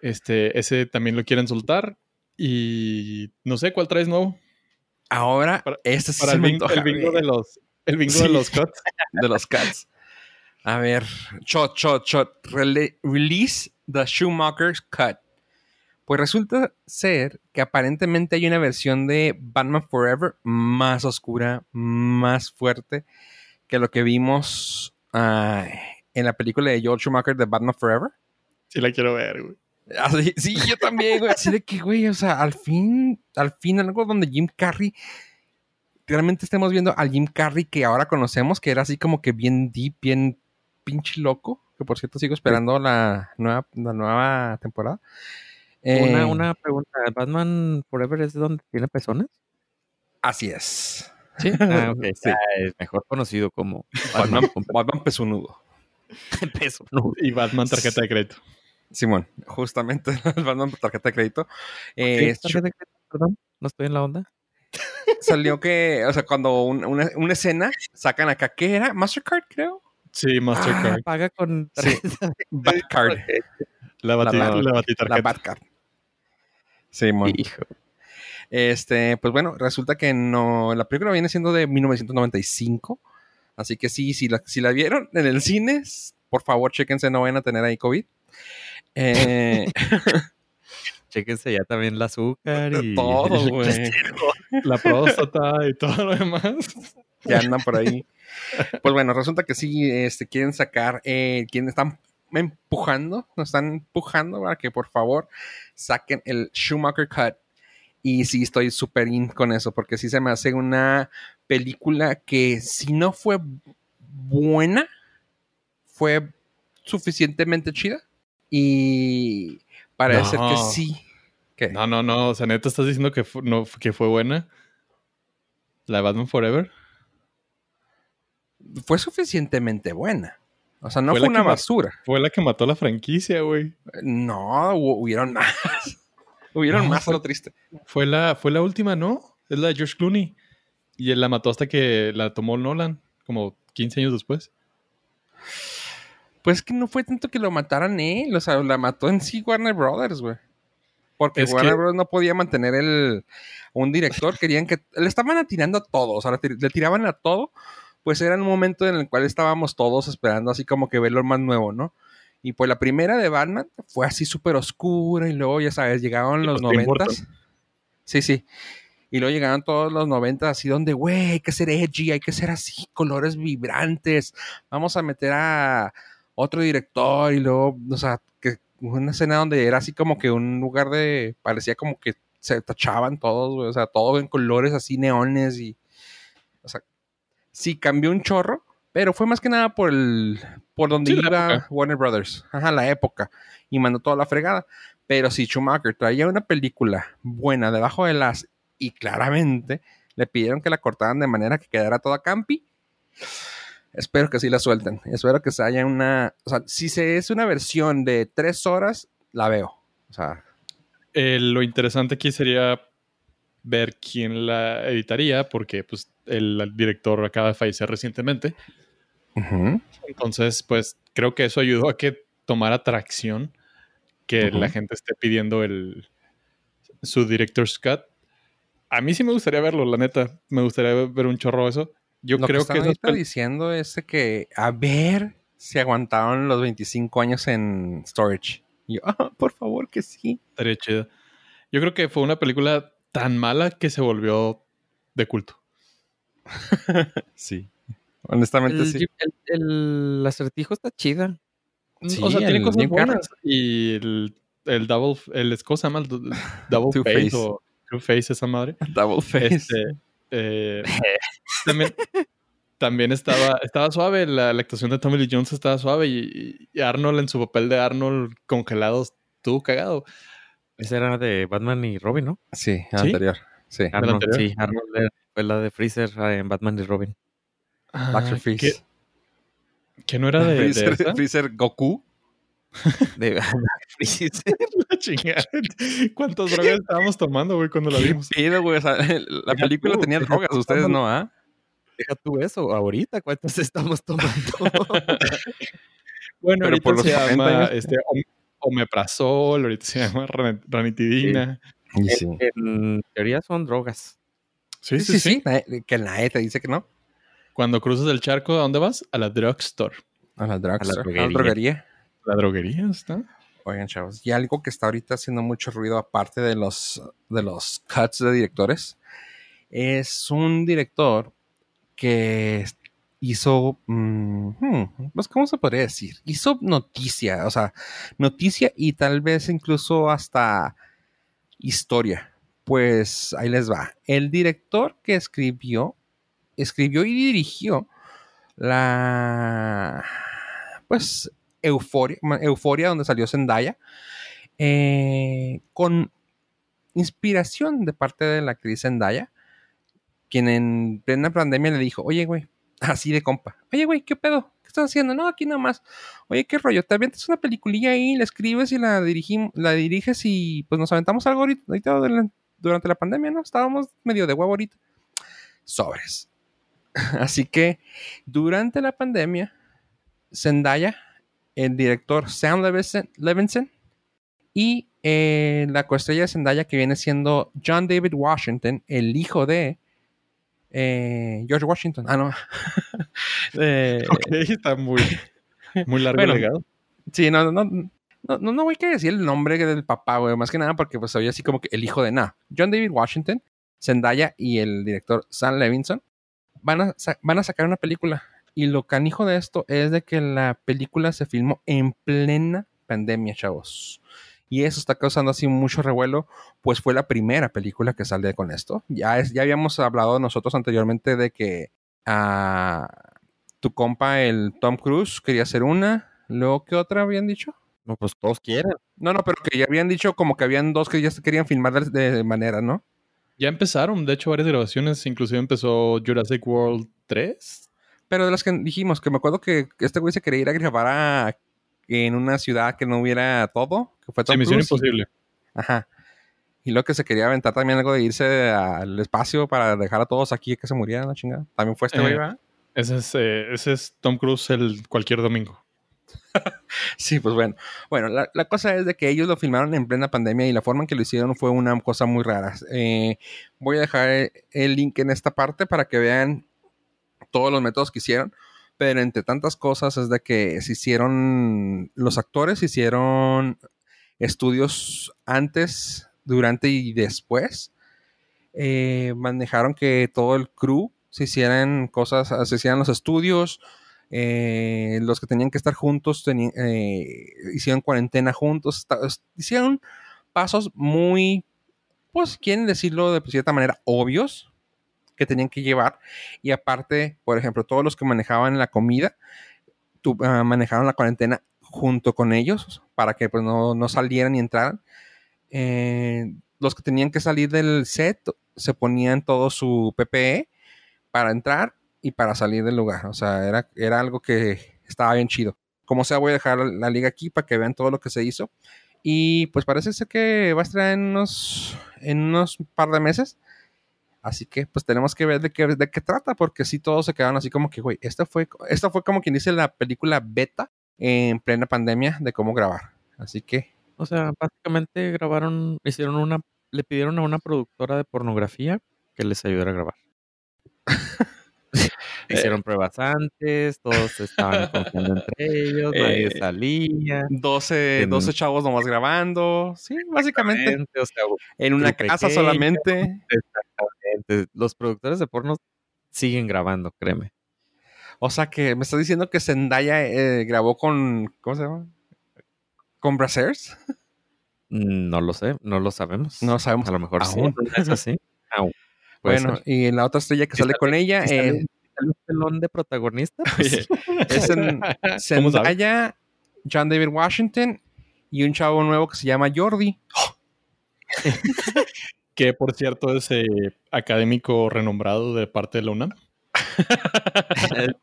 Este, ese también lo quieren soltar. Y no sé cuál traes nuevo. Ahora, este para el, bingo, el bingo de los, el bingo de los cuts. de los cuts. A ver, shot, shot, shot. release the Schumacher's Cut. Pues resulta ser que aparentemente hay una versión de Batman Forever más oscura, más fuerte que lo que vimos uh, en la película de Joel Schumacher de Batman Forever. Sí, la quiero ver, güey. Así, sí, yo también, güey. Así de que, güey, o sea, al fin, al fin algo donde Jim Carrey realmente estemos viendo al Jim Carrey que ahora conocemos, que era así como que bien deep, bien pinche loco. Que por cierto sigo esperando la nueva, la nueva temporada. Una, eh, una pregunta, ¿Batman Forever es donde tiene pezones? Así es. Sí, ah, sí. es mejor conocido como Batman, Batman pezonudo. Y Batman tarjeta de crédito. Simón, justamente Batman tarjeta de crédito. Eh, tarjeta de crédito? Perdón, no estoy en la onda. Salió que, o sea, cuando una, una, escena sacan acá, ¿qué era? Mastercard, creo. Sí, Mastercard. Ah, paga con tarjeta Batcard. La, bati, la, la, la Batcard. Simón. Hijo. Este, pues bueno, resulta que no, la película viene siendo de 1995. Así que sí, si la, si la vieron en el cine, por favor, chéquense, no vayan a tener ahí COVID. Eh, chéquense ya también el azúcar y todo, güey. La próstata y todo lo demás. Ya andan por ahí. Pues bueno, resulta que sí, este, quieren sacar, eh, quieren, están empujando, nos están empujando para que por favor saquen el Schumacher Cut y sí, estoy súper in con eso, porque sí se me hace una película que si no fue buena, fue suficientemente chida. Y parece que sí. No, no, no. O sea, neta, estás diciendo que, no, que fue buena. La Batman Forever. Fue suficientemente buena. O sea, no fue, una basura. Fue la que mató la franquicia, güey. No, hubieron más. Hubieron más, lo triste. Fue la, fue la última, ¿no? Es la de George Clooney. Y él la mató hasta que la tomó Nolan, como 15 años después. Pues que no fue tanto que lo mataran él, o sea, la mató en sí Warner Brothers, güey. Porque Warner Brothers no podía mantener el, un director, querían que le estaban atirando a todo, o sea, le, tiraban a todo, pues era un momento en el cual estábamos todos esperando así como que verlo más nuevo, ¿no? Y pues la primera de Batman fue así súper oscura y luego, ya sabes, llegaron los noventas. Sí, sí. Y luego llegaron todos los 90 así donde, güey, hay que ser edgy, hay que ser así, colores vibrantes. Vamos a meter a otro director y luego, o sea, que una escena donde era así como que un lugar de, parecía como que se tachaban todos, güey, o sea, todo en colores así neones y, sí cambió un chorro, pero fue más que nada por el, por donde Sí, iba. Warner Brothers, ajá, la época, y mandó toda la fregada. Pero si Schumacher traía una película buena debajo de las y claramente le pidieron que la cortaran de manera que quedara toda campi, espero que sí la suelten. Espero que se haya una, o sea, si se es una versión de tres horas, la veo. O sea, Eh, lo interesante aquí sería ver quién la editaría, porque pues el director acaba de fallecer recientemente. Entonces, pues creo que eso ayudó a que tomara tracción, que la gente esté pidiendo el su director's cut. A mí sí me gustaría verlo, la neta. Me gustaría ver un chorro eso. Yo lo creo que que, están ahorita pel- diciendo es que a ver si aguantaron los 25 años en storage. Y yo, ah, por favor que sí. estaría chida. Yo creo que fue una película tan mala que se volvió de culto. Sí. Honestamente El, sí. El- el acertijo está chida. Sí, o sea, tiene cosas Carrey. buenas. Y el, el double, el, ¿cómo se llama? El du- double Two face, Face. o two face esa madre. Double face. Este, eh, también, también estaba, estaba suave, la, la actuación de Tommy Lee Jones estaba suave y, y Arnold en su papel de Arnold congelado estuvo cagado. Esa era de Batman y Robin, ¿no? Sí, ¿Sí? anterior. Sí. Arnold, anterior? sí, Arnold era- fue la de Freezer eh, en Batman y Robin. Ah, Freeze. Que, que no era de, de Freezer? Freezer Goku. De Freezer. La chingada. ¿Cuántas drogas estábamos tomando, güey, cuando la vimos? Pido, güey. o sea, la Deja película tú, tenía drogas, ustedes no, ¿ah? Deja tú eso, ahorita cuántas estamos tomando. Bueno, Pero ahorita por los se 40 llama años. este, omeprazol, ahorita se llama ran- ranitidina. Sí. en teoría son drogas. Sí, Sí, sí, sí. La- Que la E te dice que no. Cuando cruzas el charco, ¿a dónde vas? A la drugstore. A la drugstore. A la droguería. droguería. La droguería está. Oigan, chavos, y algo que está ahorita haciendo mucho ruido, aparte de los, de los cuts de directores, es un director que hizo, mm, hmm, pues, ¿cómo se podría decir? Hizo noticia, o sea, noticia y tal vez incluso hasta historia. Pues ahí les va. El director que escribió, escribió y dirigió la, pues, Euforia, Euforia donde salió Zendaya, eh, con inspiración de parte de la actriz Zendaya, quien en plena pandemia le dijo, oye, güey, así de compa, oye, güey, ¿qué pedo? ¿Qué estás haciendo? No, aquí nomás. Oye, ¿qué rollo? ¿Te avientas una peliculilla ahí, la escribes y la, dirigim- la diriges y pues nos aventamos algo ahorita, ahorita durante- la pandemia, ¿no? Estábamos medio de huevo ahorita. Sobres. Así que durante la pandemia, Zendaya, el director Sam Levinson, Levinson y eh, la coestrella de Zendaya que viene siendo John David Washington, el hijo de eh, George Washington. Ah, no. Eh, Ok, está muy, muy largo Bueno, el legado. Sí, no, no, no, voy a decir el nombre del papá, güey. Más que nada porque pues oye así como que el hijo de nada. John David Washington, Zendaya y el director Sam Levinson van a, van a sacar una película. Y lo canijo de esto es de que la película se filmó en plena pandemia, chavos. Y eso está causando así mucho revuelo, pues fue la primera película que sale con esto. Ya, es, ya habíamos hablado nosotros anteriormente de que ah, tu compa, el Tom Cruise, quería hacer una. Luego, ¿qué otra habían dicho? No, pues todos quieren. No, no, pero que ya habían dicho como que habían dos que ya se querían filmar de, de manera, ¿no? Ya empezaron, de hecho, varias grabaciones. Inclusive empezó Jurassic World 3. Pero de las que dijimos, que me acuerdo que este güey se quería ir a grabar a- en una ciudad que no hubiera todo, que fue Sí, Tom Misión Cruise, y- Imposible. Ajá. Y luego que se quería aventar también algo de irse al espacio para dejar a todos aquí que se murieran, la chingada. También fue este Eh. güey, ¿verdad? Ese es, eh, ese es Tom Cruise el cualquier domingo. Sí, pues bueno. Bueno, la, la cosa es de que ellos lo filmaron en plena pandemia y la forma en que lo hicieron fue una cosa muy rara. Eh, voy a dejar el, el link en esta parte para que vean todos los métodos que hicieron. Pero entre tantas cosas es de que se hicieron, los actores hicieron estudios antes, durante y después. Eh, manejaron que todo el crew se hicieran cosas, se hicieran los estudios, eh, los que tenían que estar juntos eh, hicieron cuarentena juntos, hicieron pasos muy, pues quieren decirlo de cierta manera, obvios que tenían que llevar. Y aparte, por ejemplo, todos los que manejaban la comida, ah, manejaron la cuarentena junto con ellos para que pues, no, salieran ni entraran. Eh, los que tenían que salir del set se ponían todo su PPE para entrar y para salir del lugar. O sea, era, era algo que estaba bien chido. Como sea, voy a dejar la liga aquí para que vean todo lo que se hizo. Y pues parece ser que va a estar en unos, en unos par de meses. Así que pues tenemos que ver de qué, de qué trata, porque si todos se quedaron así como que, güey, esta fue, esta fue como quien dice la película beta en plena pandemia de cómo grabar. Así que... O sea, básicamente grabaron, hicieron una, le pidieron a una productora de pornografía que les ayudara a grabar. Hicieron pruebas antes, todos estaban confiando entre ellos, nadie eh, salía. 12, 12 chavos nomás grabando. Sí, básicamente. en una casa solamente. Exactamente. Los productores de porno siguen grabando, créeme. O sea que me estás diciendo que Zendaya eh, grabó con. ¿Cómo se llama? ¿Con Brazzers? No lo sé, no lo sabemos. No sabemos. A lo mejor sí. Es así. Bueno, y la otra estrella que sale con ella. Eh, un pelón de protagonista. Pues, es en Zendaya, John David Washington y un chavo nuevo que se llama Jordi. que por cierto es eh, académico renombrado de parte de la UNAM.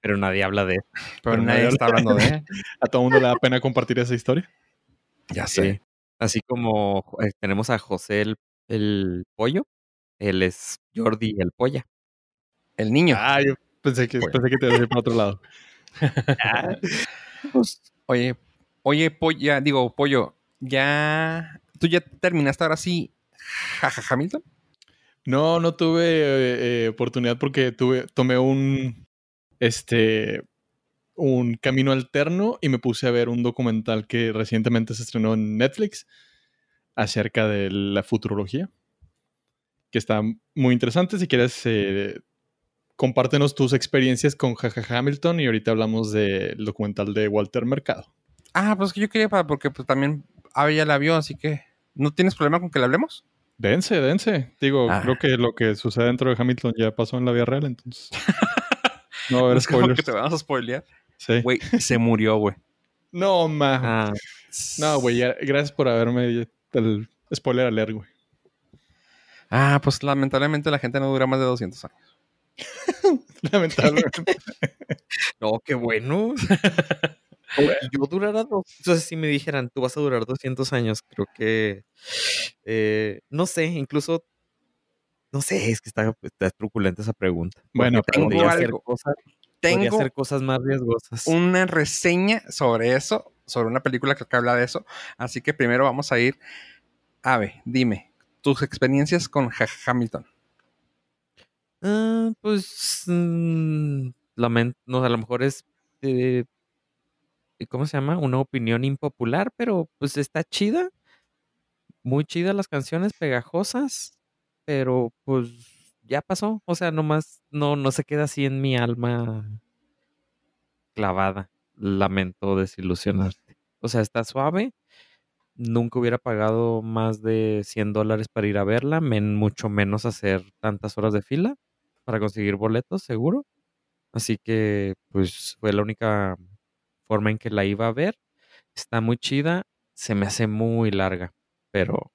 Pero nadie habla de Pero, nadie, está hablando de A todo el mundo le da pena compartir esa historia. Ya sé. Así como eh, tenemos a José el, el pollo, él es Jordi el polla. El niño. Ah, yo pensé que, pensé que te iba a ir para otro lado. Pues, oye, oye, pollo, digo, pollo, ya. ¿Tú ya terminaste ahora sí Hamilton? No, no tuve eh, eh, oportunidad porque tuve, tomé un este un camino alterno y me puse a ver un documental que recientemente se estrenó en Netflix acerca de la futurología, que está muy interesante. Si quieres, eh, compártenos tus experiencias con Jaja Hamilton y ahorita hablamos del documental de Walter Mercado. Ah, pues yo quería para, porque pues también Ave ya la vio, así que ¿no tienes problema con que la hablemos? Dense, dense. Digo, ah. creo que lo que sucede dentro de Hamilton ya pasó en la vida real, entonces. no a ver es como que te vamos a spoilear. Sí. Güey, se murió, güey. No, ma. Ah. No, güey, gracias por haberme el spoiler alert, güey. Ah, pues lamentablemente la gente no dura más de 200 años. Lamentablemente. no, qué bueno. Yo durara dos. Entonces, si me dijeran, tú vas a durar 200 años, creo que. Eh, no sé, incluso. No sé, es que está, está truculenta esa pregunta. Bueno, tengo algo. Cosas, tengo hacer cosas más riesgosas. Una reseña sobre eso, sobre una película que habla de eso. Así que primero vamos a ir. Ave, dime, tus experiencias con Hamilton. Ah, pues, mm, lamento, no, a lo mejor es, eh, ¿cómo se llama? Una opinión impopular, pero pues está chida. Muy chida las canciones, pegajosas, pero pues ya pasó. O sea, nomás no, no se queda así en mi alma clavada. Lamento desilusionarte. O sea, está suave. Nunca hubiera pagado más de 100 dólares para ir a verla, mucho menos hacer tantas horas de fila para conseguir boletos, seguro. Así que, pues, fue la única forma en que la iba a ver. Está muy chida, se me hace muy larga, pero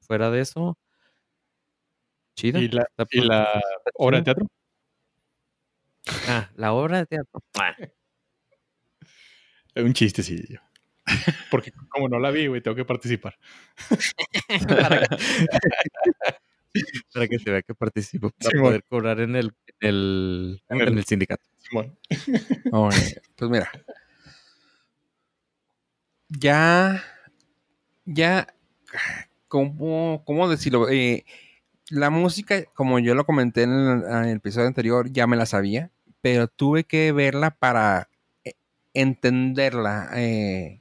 fuera de eso, chida. ¿Y la, obra de teatro? Ah, la obra de teatro. Es un chistecillo. Porque como no la vi, güey, tengo que participar. para que se vea que participo, para poder cobrar en el, en el, sindicato. pues mira. Ya, ya, ¿cómo, cómo decirlo? Eh, la música, como yo lo comenté en el, episodio anterior, ya me la sabía, pero tuve que verla para eh, entenderla, eh,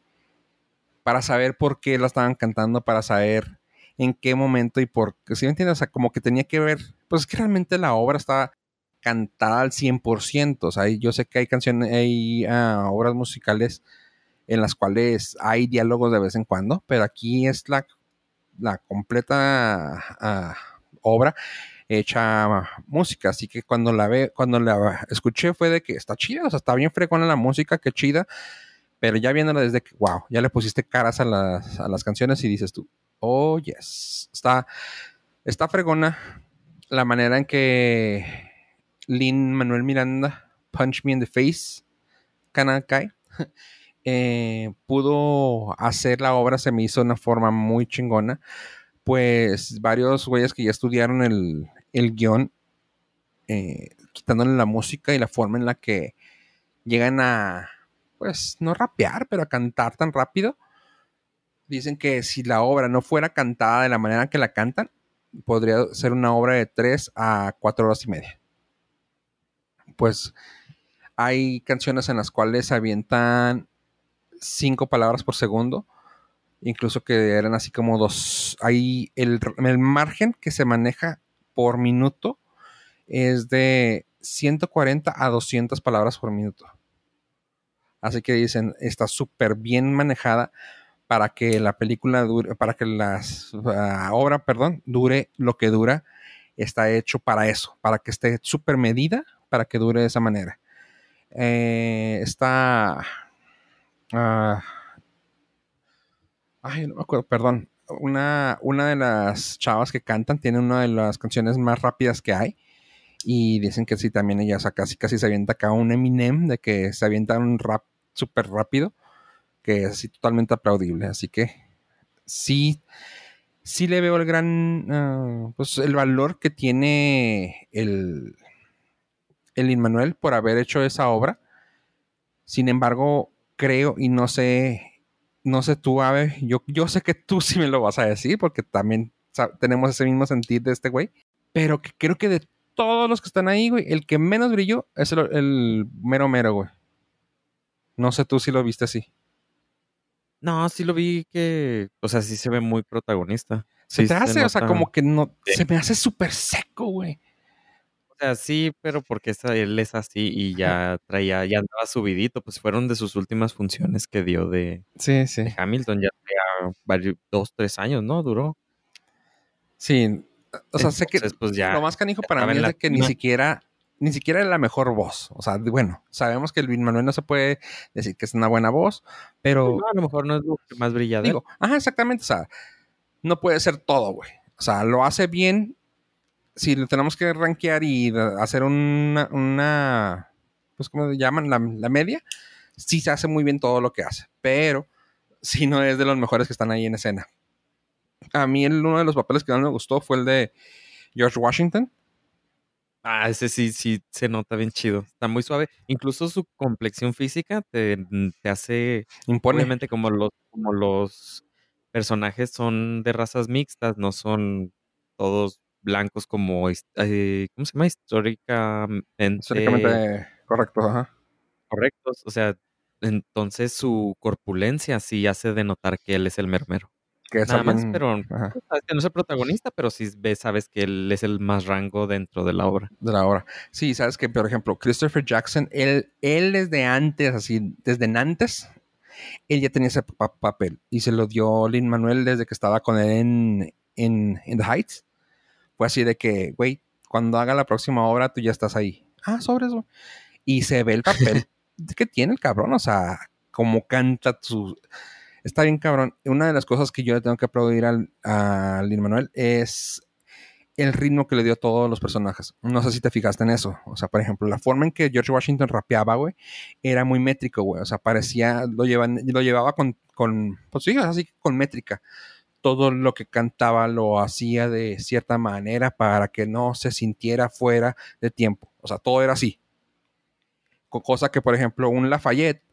para saber por qué la estaban cantando, para saber en qué momento y por qué. ¿Sí me entiendes? O sea, como que tenía que ver. Pues es que realmente la obra está cantada al 100%. O sea, yo sé que hay canciones, hay ah, obras musicales en las cuales hay diálogos de vez en cuando, pero aquí es la, la completa ah, obra hecha música. Así que cuando la ve, cuando la escuché fue de que está chida, o sea, está bien fregona la música, qué chida. Pero ya viéndola desde que, wow, ya le pusiste caras a las, a las canciones y dices tú, oh, yes. Está, está fregona la manera en que Lin Manuel Miranda, Punch Me in the Face, Kanakai, eh, pudo hacer la obra, se me hizo de una forma muy chingona. Pues varios güeyes que ya estudiaron el, el guion, eh, quitándole la música y la forma en la que llegan a, pues, no rapear, pero a cantar tan rápido. Dicen que si la obra no fuera cantada de la manera que la cantan, podría ser una obra de 3 a 4 horas y media. Pues hay canciones en las cuales se avientan 5 palabras por segundo, incluso que eran así como dos. Hay el, el margen que se maneja por minuto es de 140 a 200 palabras por minuto. Así que dicen, está súper bien manejada para que la película dure, para que la obra, perdón, dure lo que dura. Está hecho para eso, para que esté súper medida, para que dure de esa manera. Eh, está... Ah, ay, no me acuerdo, perdón. Una, una de las chavas que cantan tiene una de las canciones más rápidas que hay. Y dicen que sí, también ella, casi, casi se avienta acá un Eminem, de que se avienta un rap súper rápido, que es así totalmente aplaudible. Así que sí, sí le veo el gran, ah, pues el valor que tiene el, el Inmanuel por haber hecho esa obra. Sin embargo, creo y no sé, no sé tú, Ave, yo, yo sé que tú sí me lo vas a decir porque también tenemos ese mismo sentir de este güey, pero que creo que de todos los que están ahí, güey, el que menos brilló es el, el mero mero, güey. No sé tú si lo viste así. No, sí lo vi que, o sea, sí se ve muy protagonista. Se Sí te hace, o sea, como que no, Sí. se me hace súper seco, güey. O sea, sí, pero porque él es así y ya traía, ya andaba subidito, pues fueron de sus últimas funciones que dio de, Sí, sí. de Hamilton, ya traía varios, dos, tres años, ¿no? Duró. Sí, o sea, sé que pues ya. lo más canijo para mí es la que ni siquiera, ni siquiera es la mejor voz. O sea, bueno, sabemos que el Vin Manuel no se puede decir que es una buena voz, pero No, a lo mejor no es lo que más brilla de él. digo, ajá, exactamente, o sea, no puede ser todo, güey. O sea, lo hace bien. Si lo tenemos que rankear y hacer una, una pues, ¿cómo se llaman? La, la media, sí se hace muy bien todo lo que hace, pero sí no es de los mejores que están ahí en escena. A mí el- uno de los papeles que más me gustó fue el de George Washington. Ah, ese sí, sí se nota bien chido. Está muy suave. Incluso su complexión física te, te hace, Impone. obviamente, como los, como los personajes son de razas mixtas, no son todos blancos como, eh, ¿cómo se llama? Históricamente Históricamente correcto, ajá. correctos. O sea, entonces su corpulencia sí hace denotar que él es el mermero. Que es Nada más, pero que no es el protagonista, pero sí ves, sabes que él es el más rango dentro de la obra. de la hora. Sí, sabes que, por ejemplo, Christopher Jackson, él, él desde antes, así, desde antes, él ya tenía ese pa- papel y se lo dio Lin Manuel desde que estaba con él en, en, en The Heights. Fue así de que, güey, cuando haga la próxima obra, tú ya estás ahí. Ah, sobres, güey. Y se ve el papel que tiene el cabrón, o sea, como canta su... Está bien cabrón. Una de las cosas que yo le tengo que aplaudir al, a Lin Manuel es el ritmo que le dio a todos los personajes. No sé si te fijaste en eso. O sea, por ejemplo, la forma en que George Washington rapeaba, güey, era muy métrico, güey. O sea, parecía, lo, llevan, lo llevaba con, con, pues sí, así con métrica. Todo lo que cantaba lo hacía de cierta manera para que no se sintiera fuera de tiempo. O sea, todo era así. Co- Cosa que, por ejemplo, un Lafayette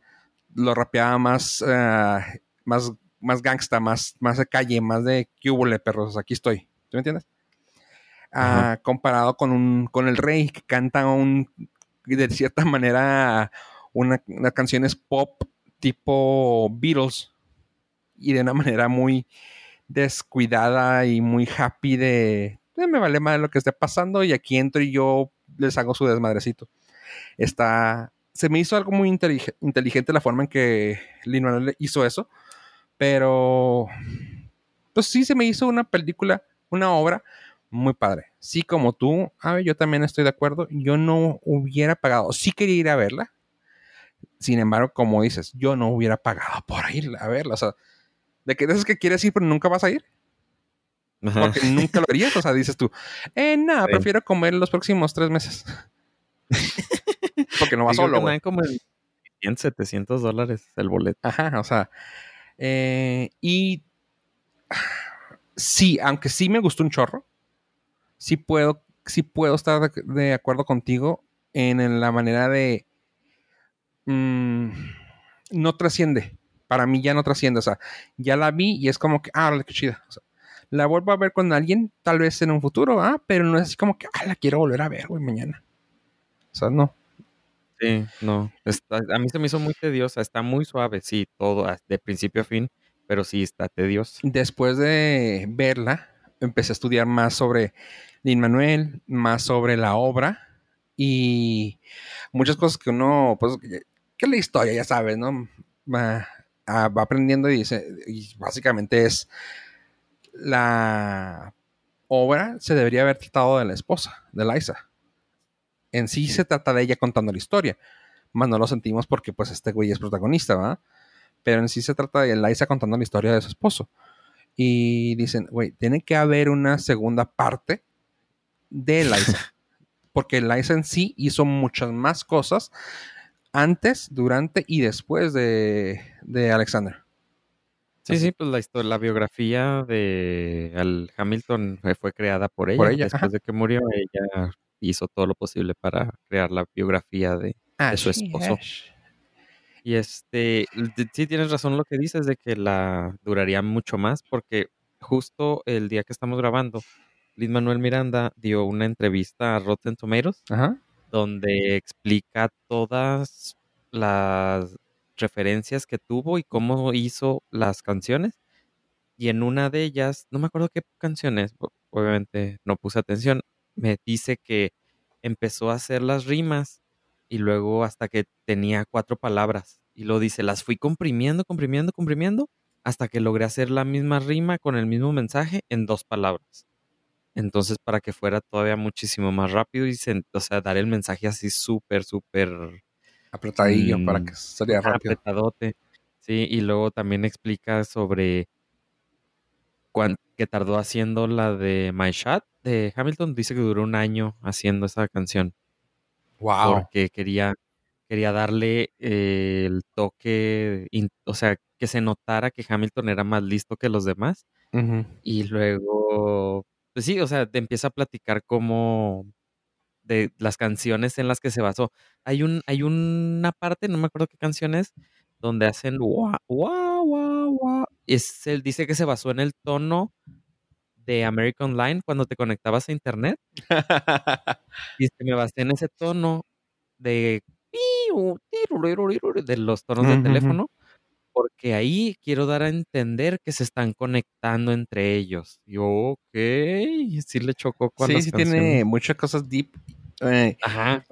lo rapeaba más, eh, más, más gangsta, más, más de calle, más de cúbole, perros. Aquí estoy. ¿Tú me entiendes? Ah, comparado con un con el rey que canta un de cierta manera una, unas canciones pop tipo Beatles y de una manera muy descuidada y muy happy de "Eh, me vale más lo que esté pasando y aquí entro y yo les hago su desmadrecito. Está, se me hizo algo muy intelige- inteligente la forma en que Lin Manuel hizo eso, pero pues sí se me hizo una película, una obra muy padre. Sí, como tú, a ver, yo también estoy de acuerdo. Yo no hubiera pagado, sí quería ir a verla. Sin embargo, como dices, yo no hubiera pagado por ir a verla. O sea, de que esas que quieres ir, pero nunca vas a ir, Ajá. porque nunca lo harías. O sea, dices tú, eh, nada, Sí. prefiero comer los próximos tres meses. porque no vas creo solo, que como en 100, 700 dólares el boleto. Ajá, o sea. Eh, y sí, aunque sí me gustó un chorro, sí puedo, sí puedo estar de, acuerdo contigo en la manera de. mm, no trasciende. Para mí ya no trasciende. O sea, ya la vi y es como que, ah, qué chida. La vuelvo a ver con alguien, tal vez en un futuro, ah, pero no es así como que, ah, la quiero volver a ver, güey, mañana. O sea, no. Sí, no. Está, a mí se me hizo muy tediosa. Está muy suave, sí, todo, de principio a fin, pero sí está tedioso. después de verla, empecé a estudiar más sobre Lin Manuel, más sobre la obra y muchas cosas que uno, pues, que, que la historia, ya sabes, ¿no? Va, ah, va aprendiendo y, dice, y básicamente es la obra se debería haber tratado de la esposa, de Liza. En sí se trata de ella contando la historia, más no lo sentimos porque pues este güey es protagonista, ¿va? Pero en sí se trata de Liza contando la historia de su esposo. Y dicen, güey, tiene que haber una segunda parte de Liza. porque Liza en sí hizo muchas más cosas antes, durante y después de, de Alexander. Sí, sí, pues la historia, la biografía de Al Hamilton fue, fue creada por ella. Por ella, Después ajá. de que murió, ella hizo todo lo posible para crear la biografía de, de su esposo. Y este, sí tienes razón lo que dices de que la duraría mucho más, porque justo el día que estamos grabando, Lin Manuel Miranda dio una entrevista a Rotten Tomatoes Ajá. donde explica todas las referencias que tuvo y cómo hizo las canciones. Y en una de ellas, no me acuerdo qué canciones, obviamente no puse atención, me dice que empezó a hacer las rimas y luego hasta que tenía cuatro palabras. Y lo dice, las fui comprimiendo, comprimiendo, comprimiendo, hasta que logré hacer la misma rima con el mismo mensaje en dos palabras. Entonces, para que fuera todavía muchísimo más rápido y, se- o sea, dar el mensaje así súper, súper Apretadillo Mm, para que salga Ajá, rápido. apretadote. Sí, y luego también explica sobre cuán, que tardó haciendo la de My Shot de Hamilton. Dice que duró un año haciendo esa canción Wow. porque quería, quería darle eh, el toque, in- o sea, que se notara que Hamilton era más listo que los demás. Y luego, pues sí, o sea, te empieza a platicar como de las canciones en las que se basó. Hay un, hay una parte, no me acuerdo qué canción es, donde hacen guau, guau, guau, guau. Es, él dice que se basó en el tono de American Online cuando te conectabas a internet. Y se me basé en ese tono de los tonos de teléfono. Porque ahí quiero dar a entender que se están conectando entre ellos. Y ok, sí le chocó con sí, sí canciones. tiene muchas cosas deep. Eh, Ajá.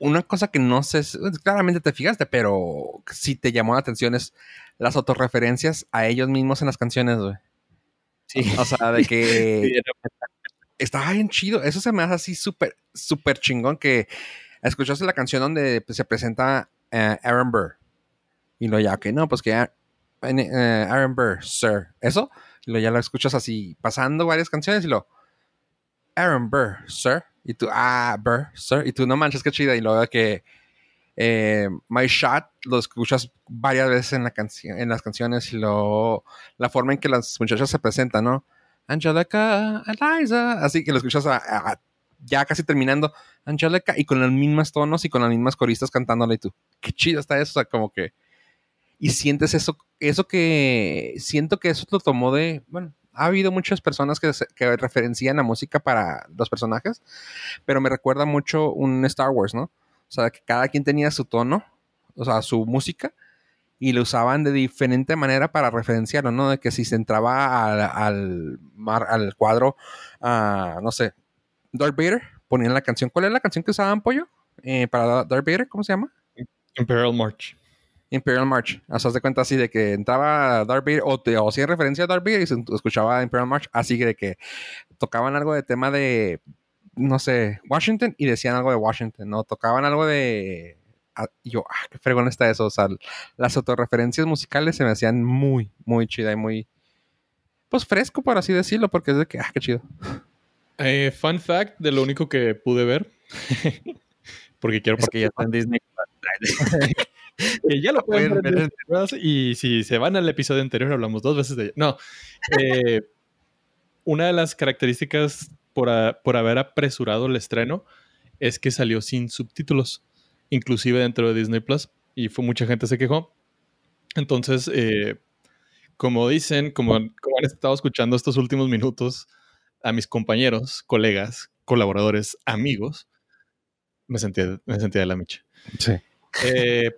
una cosa que no sé, si- claramente te fijaste, pero sí te llamó la atención es las autorreferencias a ellos mismos en las canciones, güey. Sí. O sea, de que estaba bien chido. Eso se me hace así súper, súper chingón que escuchaste la canción donde se presenta eh, Aaron Burr. Y lo ya, que no, pues que ah, eh, Aaron Burr, sir. Eso, y lo ya lo escuchas así, pasando varias canciones y lo Aaron Burr, sir. Y tú, ah, Burr, sir. Y tú, no manches, qué chida. Y luego que eh, My Shot lo escuchas varias veces en, la en las canciones y lo, la forma en que las muchachas se presentan, ¿no? Angelica, Eliza, así que lo escuchas a- a- ya casi terminando, Angelica, y con los mismos tonos y con las mismas coristas cantándole y tú, qué chido está eso, o sea, como que, y sientes eso, eso que, siento que eso lo tomó de, bueno, ha habido muchas personas que, que referencian la música para los personajes, pero me recuerda mucho un Star Wars, ¿no? O sea, que cada quien tenía su tono, o sea, su música, y lo usaban de diferente manera para referenciarlo, ¿no? De que si se entraba al, al, mar, al cuadro, uh, no sé, Darth Vader, ponían la canción. ¿Cuál es la canción que usaban, Pollo? Eh, para Darth Vader, ¿cómo se llama? Imperial March. Imperial March. O sea, de cuenta así de que entraba Darth Vader o, te, o hacía referencia a Darth Vader y se escuchaba Imperial March. Así de que tocaban algo de tema de, no sé, Washington y decían algo de Washington, ¿no? Tocaban algo de... Y yo, ah, qué fregón está eso. O sea, las autorreferencias musicales se me hacían muy, muy chida y muy... Pues fresco, por así decirlo, porque es de que, ah, qué chido. Eh, fun fact de lo único que pude ver. porque quiero porque ya está en Disney. ya lo pueden ver. Y si se van al episodio anterior, hablamos dos veces de ella. No. Eh, una de las características por, a, por haber apresurado el estreno es que salió sin subtítulos, inclusive dentro de Disney Plus, y fue mucha gente se quejó. Entonces, eh, como dicen, como, como, han estado escuchando estos últimos minutos a mis compañeros, colegas, colaboradores, amigos, me sentía, me sentía de la micha. Sí. Eh,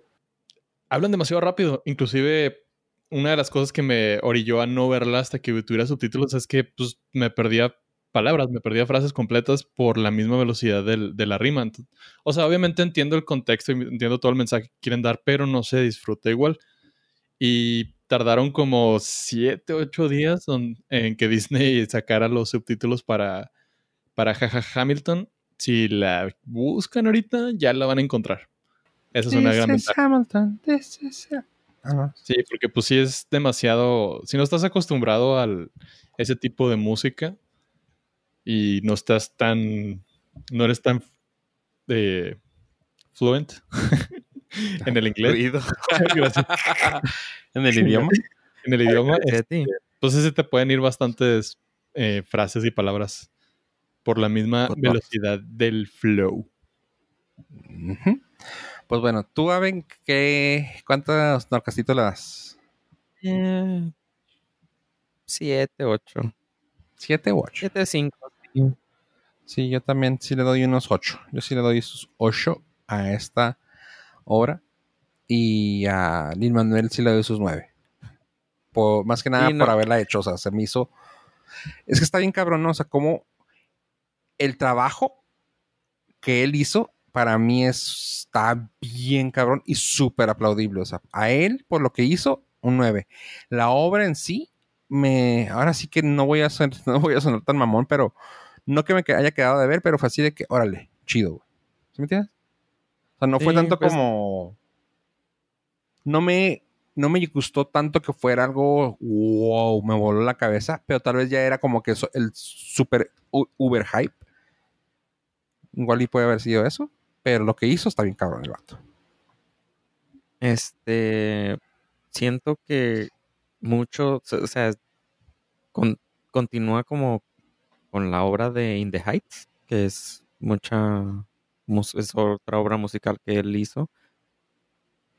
hablan demasiado rápido, inclusive una de las cosas que me orilló a no verla hasta que tuviera subtítulos es que pues, me perdía palabras, me perdía frases completas por la misma velocidad del, de la rima. o sea, obviamente entiendo el contexto y entiendo todo el mensaje que quieren dar, pero no se disfruta igual. Y tardaron como siete, ocho días en que Disney sacara los subtítulos para, para Jaja Hamilton. Si la buscan ahorita, ya la van a encontrar. Esa es una gran ventaja. Hamilton, Sí, porque pues sí es demasiado. Si no estás acostumbrado a ese tipo de música y no estás tan. No eres tan eh, fluent en el inglés. en el idioma. En el idioma. Este, pues sí te pueden ir bastantes eh, frases y palabras por la misma velocidad del flow. Pues bueno, tú, Aven, ¿qué, ¿cuántas narcastitos le das? Eh, siete, ocho. ¿Siete u ocho? Siete, cinco. Sí. yo también sí le doy unos ocho. Yo sí le doy sus ocho a esta obra. Y a Lin Manuel sí le doy sus nueve. Por, más que nada por haberla hecho. O sea, se me hizo. Es que está bien cabrón, ¿no? O sea, como el trabajo que él hizo para mí está bien cabrón y súper aplaudible. O sea, a él, por lo que hizo, un 9. La obra en sí, me. Ahora sí que no voy a ser, no voy a sonar tan mamón, pero no que me haya quedado de ver, pero fue así de que, órale, chido, güey. ¿Sí me entiendes? O sea, no fue tanto pues como. No me. No me gustó tanto que fuera algo wow, me voló la cabeza, pero tal vez ya era como que el super uber hype. Igual y puede haber sido eso. Pero lo que hizo está bien cabrón el vato. Este. Siento que mucho. O sea, continúa como con la obra de In the Heights, que es mucha. Es otra obra musical que él hizo.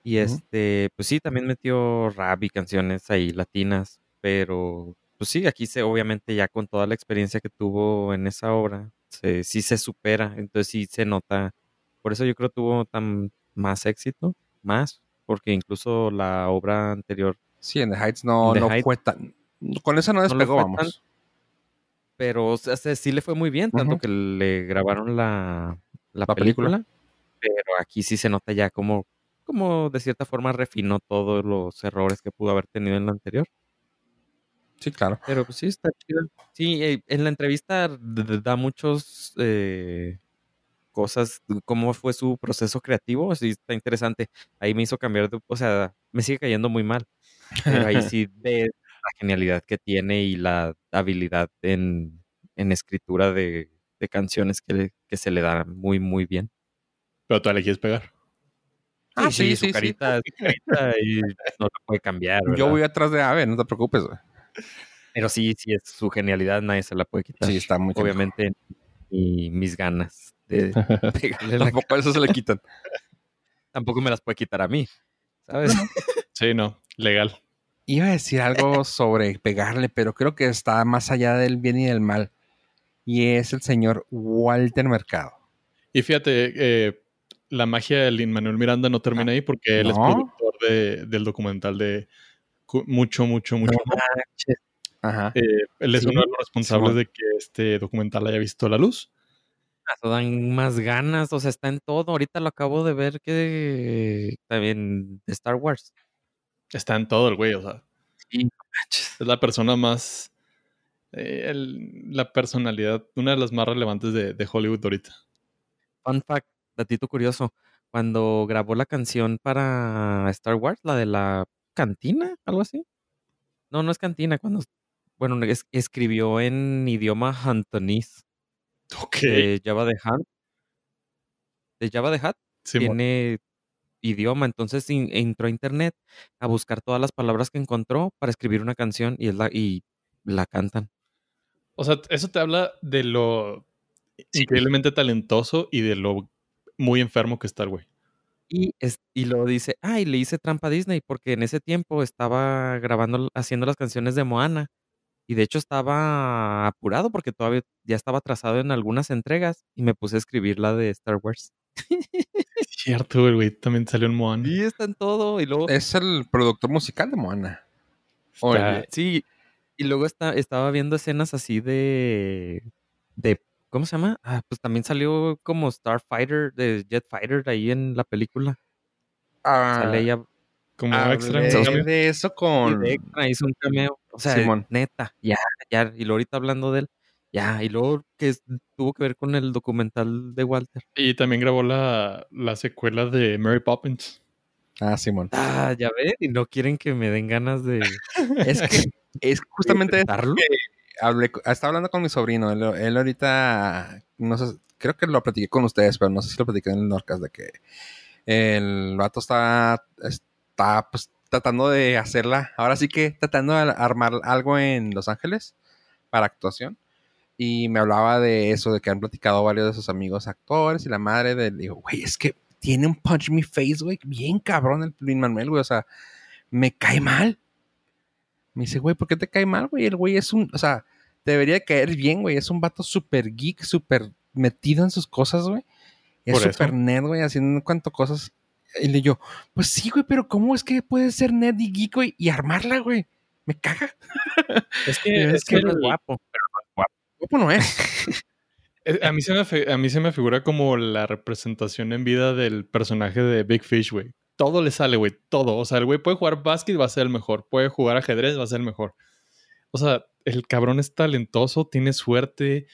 Y este, pues sí, también metió rap y canciones ahí latinas, pero pues sí, aquí se, obviamente ya con toda la experiencia que tuvo en esa obra, se, sí se supera, entonces sí se nota por eso yo creo que tuvo tan más éxito, más, porque incluso la obra anterior. Sí, en The Heights no, no fue tan. Con eso no despegó, vamos. pero o sea, sí le fue muy bien, tanto que le grabaron la, la, película, Pero aquí sí se nota ya como, como de cierta forma refinó todos los errores que pudo haber tenido en la anterior. Sí, claro. Pero pues sí, está chido. Sí, eh, en la entrevista da muchos eh, cosas, cómo fue su proceso creativo, sí está interesante. Ahí me hizo cambiar de, o sea, me sigue cayendo muy mal. Pero ahí sí ve la genialidad que tiene y la habilidad en, escritura de, canciones que, que, se le da muy, muy bien. Pero tú le quieres pegar. Ah, sí, sí, su carita, carita y no la puede cambiar. Yo voy atrás de Ave, no te preocupes, Pero sí, sí, es su genialidad, nadie se la puede quitar. Sí, está muy Obviamente, y mis ganas de Tampoco eso se le quitan. Tampoco me las puede quitar a mí, ¿sabes? Sí, no, legal. Iba a decir algo sobre pegarle, pero creo que está más allá del bien y del mal. Y es el señor Walter Mercado. Y fíjate, eh, la magia de Lin Manuel Miranda no termina ahí porque él es productor de- del documental de mucho, mucho, mucho. Ajá. Eh, él es Sí, uno de los responsables de que este documental haya visto la luz. Dan más ganas, o sea, está en todo. Ahorita lo acabo de ver que también de Star Wars. Está en todo el güey, o sea, Sí, es la persona más. eh, el- la personalidad, una de las más relevantes de, de Hollywood ahorita. Fun fact, datito curioso. Cuando grabó la canción para Star Wars, la de la cantina, algo así. No, no es cantina, cuando. Bueno, es- escribió en idioma Huntonese De Java de Hutt. De Java de Simón. tiene idioma, entonces in- entró a internet a buscar todas las palabras que encontró para escribir una canción y es la y la cantan. O sea, eso te habla de lo increíblemente talentoso y de lo muy enfermo que está el güey. Y, es, y luego dice, ay, le hice trampa a Disney porque en ese tiempo estaba grabando, haciendo las canciones de Moana. Y de hecho estaba apurado porque todavía ya estaba atrasado en algunas entregas y me puse a escribir la de Star Wars. Cierto, el güey también salió en Moana. Y está en todo. Y luego, Es el productor musical de Moana. Oye, sí, y luego está, estaba viendo escenas así de, de, ¿cómo se llama? Ah, pues también salió como Starfighter, de Jetfighter ahí en la película. ah, Sale ella como hablé extra. De eso con... Y de extra hizo un cameo. O sea, Simón. neta, ya, ya. Y luego ahorita hablando de él, ya. Y luego que es- tuvo que ver con el documental de Walter. Y también grabó la, la secuela de Mary Poppins. Ah, Simón. Ah, ya ven. Y no quieren que me den ganas de Es que es justamente eso intentarlo. hablé, estaba hablando con mi sobrino. Él, él ahorita, no sé, creo que lo platiqué con ustedes, pero no sé si lo platiqué en el Norcas de que el vato está, está pues, tratando de hacerla. Ahora sí que tratando de armar algo en Los Ángeles para actuación. Y me hablaba de eso, de que han platicado varios de sus amigos actores y la madre de. Digo, güey, es que tiene un punch me face, güey, bien cabrón el Lin Manuel, güey. O sea, me cae mal. Me dice, güey, ¿por qué te cae mal, güey? El güey es un, o sea, debería caer bien, güey. Es un vato súper geek, súper metido en sus cosas, güey. Es súper nerd, güey, haciendo cuanto cosas. Y le digo, pues sí, güey, pero ¿cómo es que puede ser nerd y geek, güey, y armarla, güey? Me caga. Es que, Es es que que no es guapo. ¿Cómo no es? A mí, se me, a mí se me figura como la representación en vida del personaje de Big Fish, güey. Todo le sale, güey. Todo. O sea, el güey puede jugar básquet, va a ser el mejor. Puede jugar ajedrez, va a ser el mejor. O sea, el cabrón es talentoso, tiene suerte,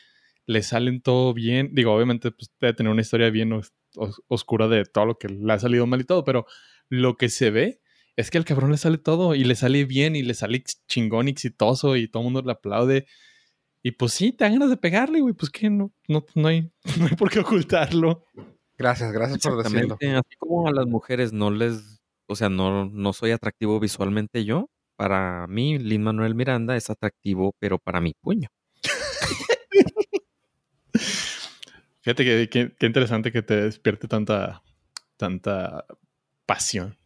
le salen todo bien. Digo, obviamente, pues debe tener una historia bien os- os- oscura de todo lo que le ha salido mal y todo, pero lo que se ve es que al cabrón le sale todo y le sale bien y le sale ch- chingón y exitoso y todo el mundo le aplaude. Y pues sí, te dan ganas de pegarle, güey. Pues que no, no, no, hay, no hay por qué ocultarlo. Gracias, gracias por decirlo. Así como a las mujeres no les, o sea, no, no soy atractivo visualmente yo. Para mí, Lin Manuel Miranda es atractivo, pero para mi puño. Fíjate que, interesante que te despierte tanta, tanta pasión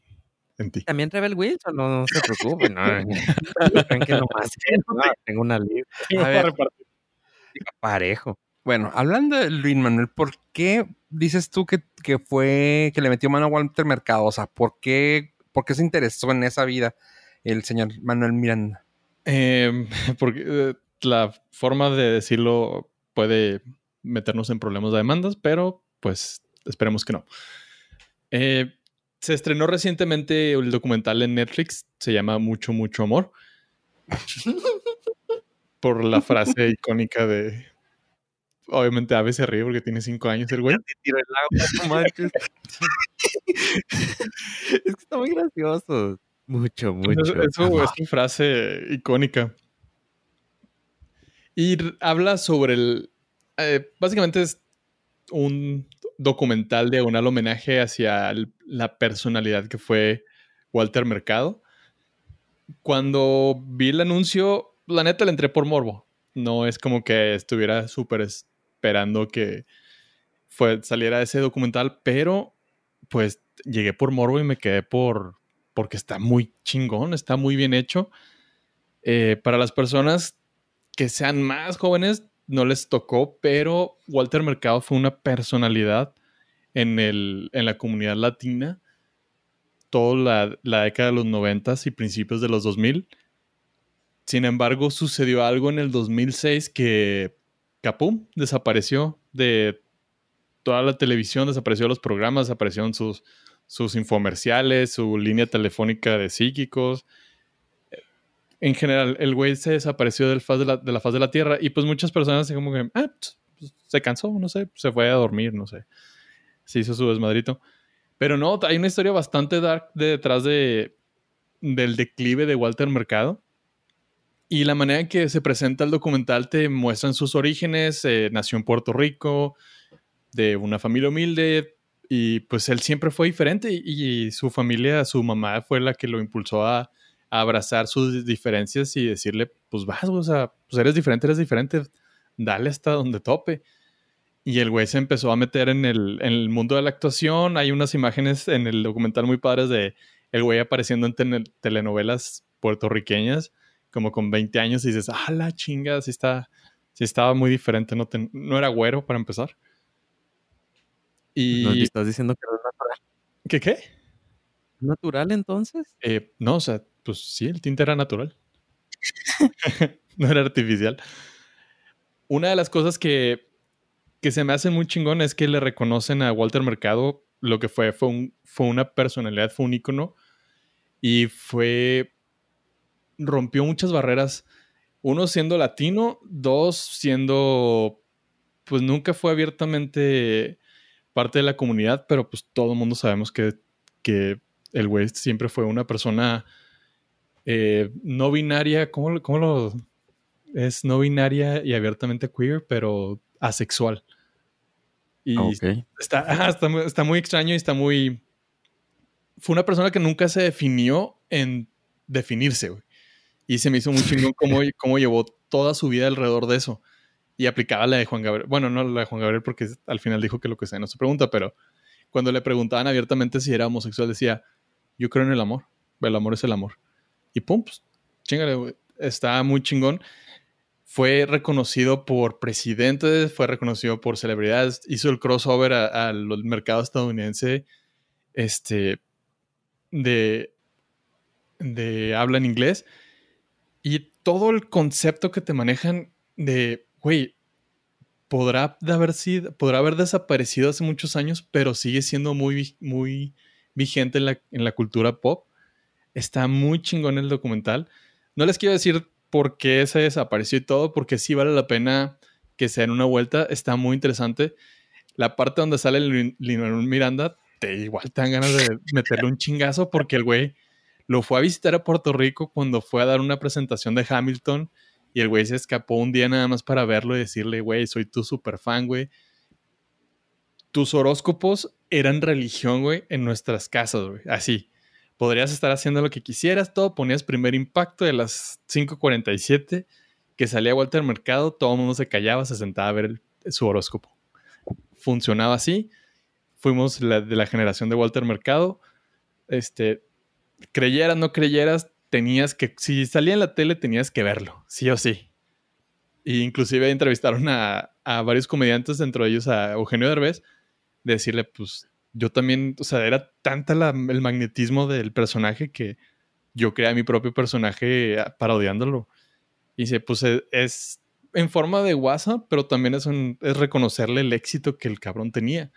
en ti. También Rebel Wilson, no, no se preocupen. No, tengo una lista A ver. parejo. Bueno, hablando de Luis Manuel, ¿por qué dices tú que, que fue, que le metió mano a Walter Mercado? O sea, ¿por qué, por qué se interesó en esa vida el señor Manuel Miranda? Eh, porque eh, la forma de decirlo puede meternos en problemas de demandas, pero pues esperemos que no. Eh, se estrenó recientemente el documental en Netflix, se llama Mucho, mucho amor. Por la frase icónica de... Obviamente Ave se ríe porque tiene cinco años el güey. Tiro el agua, no manches. es que está muy gracioso. Mucho, mucho. Eso, eso es una frase icónica. Y habla sobre el. Eh, básicamente es un documental diagonal homenaje hacia la personalidad que fue Walter Mercado. Cuando vi el anuncio, la neta le entré por morbo. No es como que estuviera súper esperando que saliera ese documental, pero pues llegué por morbo y me quedé por, porque está muy chingón, está muy bien hecho. Eh, para las personas que sean más jóvenes, no les tocó, pero Walter Mercado fue una personalidad en, el, en la comunidad latina. toda la, la década de los 90 y principios de los 2000. Sin embargo, sucedió algo en el 2006 que, capum, desapareció de toda la televisión, desapareció los programas, desaparecieron sus, sus infomerciales, su línea telefónica de psíquicos. En general, el güey se desapareció de, la, de faz de la Tierra y pues muchas personas como que, ah, pues, pues, se cansó, no sé, se fue a dormir, no sé. Se hizo su desmadrito. Pero no, hay una historia bastante dark detrás de, del declive de Walter Mercado. Y la manera en que se presenta el documental te muestran sus orígenes. Eh, nació en Puerto Rico, de una familia humilde, y pues él siempre fue diferente y, su familia, su mamá fue la que lo impulsó a, abrazar sus diferencias y decirle, pues vas, o sea, pues eres diferente, eres diferente, dale hasta donde tope. Y el güey se empezó a meter en el, en el mundo de la actuación. Hay unas imágenes en el documental muy padres de el güey apareciendo en telenovelas puertorriqueñas, como con 20 años, y dices, ah, la chinga, sí, está, sí estaba muy diferente, no, no era güero para empezar. Y... estás diciendo que no es natural. ¿Qué qué? ¿Natural entonces? Eh, no, o sea, pues sí, el tinte era natural. no era artificial. Una de las cosas que que se me hace muy chingón es que le reconocen a Walter Mercado lo que fue, fue, un, fue una personalidad, fue un ícono y fue, rompió muchas barreras. Uno siendo latino, dos siendo, pues nunca fue abiertamente parte de la comunidad, pero pues todo el mundo sabemos que, que el güey siempre fue una persona eh, no binaria, ¿cómo, ¿cómo, lo...? Es no binaria y abiertamente queer, pero asexual. Y está, está, muy extraño y está muy... Fue una persona que nunca se definió en definirse, güey. Y se me hizo muy chingón cómo, cómo llevó toda su vida alrededor de eso. Y aplicaba la de Juan Gabriel. Bueno, no la de Juan Gabriel porque al final dijo que lo que sea no se pregunta, pero cuando le preguntaban abiertamente si era homosexual, decía, yo creo en el amor. El amor es el amor. Y pum, pues, chingale. Está muy chingón fue reconocido por presidentes, fue reconocido por celebridades, hizo el crossover al mercado estadounidense este, de, de habla en inglés. Y todo el concepto que te manejan de, güey, podrá haber, haber desaparecido hace muchos años, pero sigue siendo muy, muy vigente en la, en la cultura pop. Está muy chingón el documental. No les quiero decir por qué se desapareció y todo, porque sí vale la pena que sea en una vuelta. Está muy interesante. La parte donde sale Lin Miranda, te igual te dan ganas de meterle un chingazo porque el güey lo fue a visitar a Puerto Rico cuando fue a dar una presentación de Hamilton y el güey se escapó un día nada más para verlo y decirle, güey, soy tu super fan, güey. Tus horóscopos eran religión, güey, en nuestras casas, güey. Así podrías estar haciendo lo que quisieras, todo, ponías primer impacto de las 5.47 que salía Walter Mercado, todo el mundo se callaba, se sentaba a ver su horóscopo. Funcionaba así, fuimos de la generación de Walter Mercado, este, creyeras, no creyeras, tenías que, si salía en la tele tenías que verlo, sí o sí. E inclusive entrevistaron a, a varios comediantes, dentro de ellos a Eugenio Derbez, de decirle, pues yo también, o sea, era tanta el magnetismo del personaje que yo creé mi propio personaje ah, parodiándolo. Y se pues e, es en forma de WhatsApp, pero también es, es reconocerle el éxito que el cabrón tenía.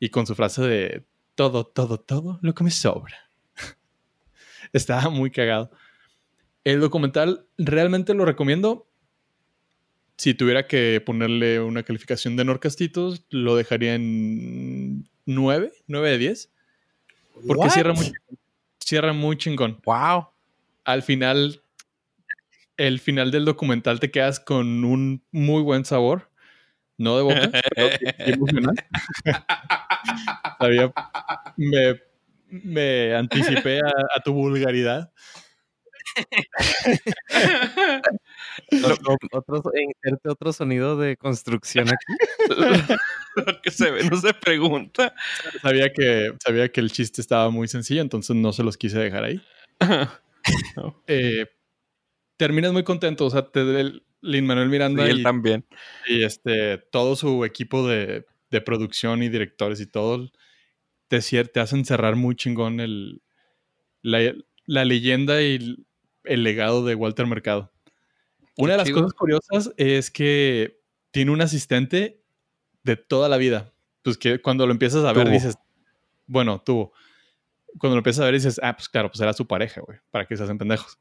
Y con su frase de todo, todo, todo lo que me sobra. Estaba muy cagado. El documental realmente lo recomiendo. Si tuviera que ponerle una calificación de Norcastitos, lo dejaría en 9, 9 de 10. Porque cierra muy, cierra muy chingón. Wow. Al final, el final del documental te quedas con un muy buen sabor. No de boca, pero emocional. me, me anticipé a, tu vulgaridad. otro, otro sonido de construcción aquí. Lo que se ve no se pregunta. Sabía que, sabía que el chiste estaba muy sencillo, entonces no se los quise dejar ahí. Eh, terminas muy contento, o sea, te, el, Lin Manuel Miranda y él también. Y este, todo su equipo de, de producción y directores y todo te, te hacen cerrar muy chingón el, La, la leyenda y el, el legado de Walter Mercado. Una de las chido. cosas curiosas es que tiene un asistente de toda la vida. Pues que cuando lo empiezas a ver Tuvo. dices, bueno, tuvo. Cuando lo empiezas a ver dices, ah, pues claro, pues era su pareja, güey, para que se hacen pendejos.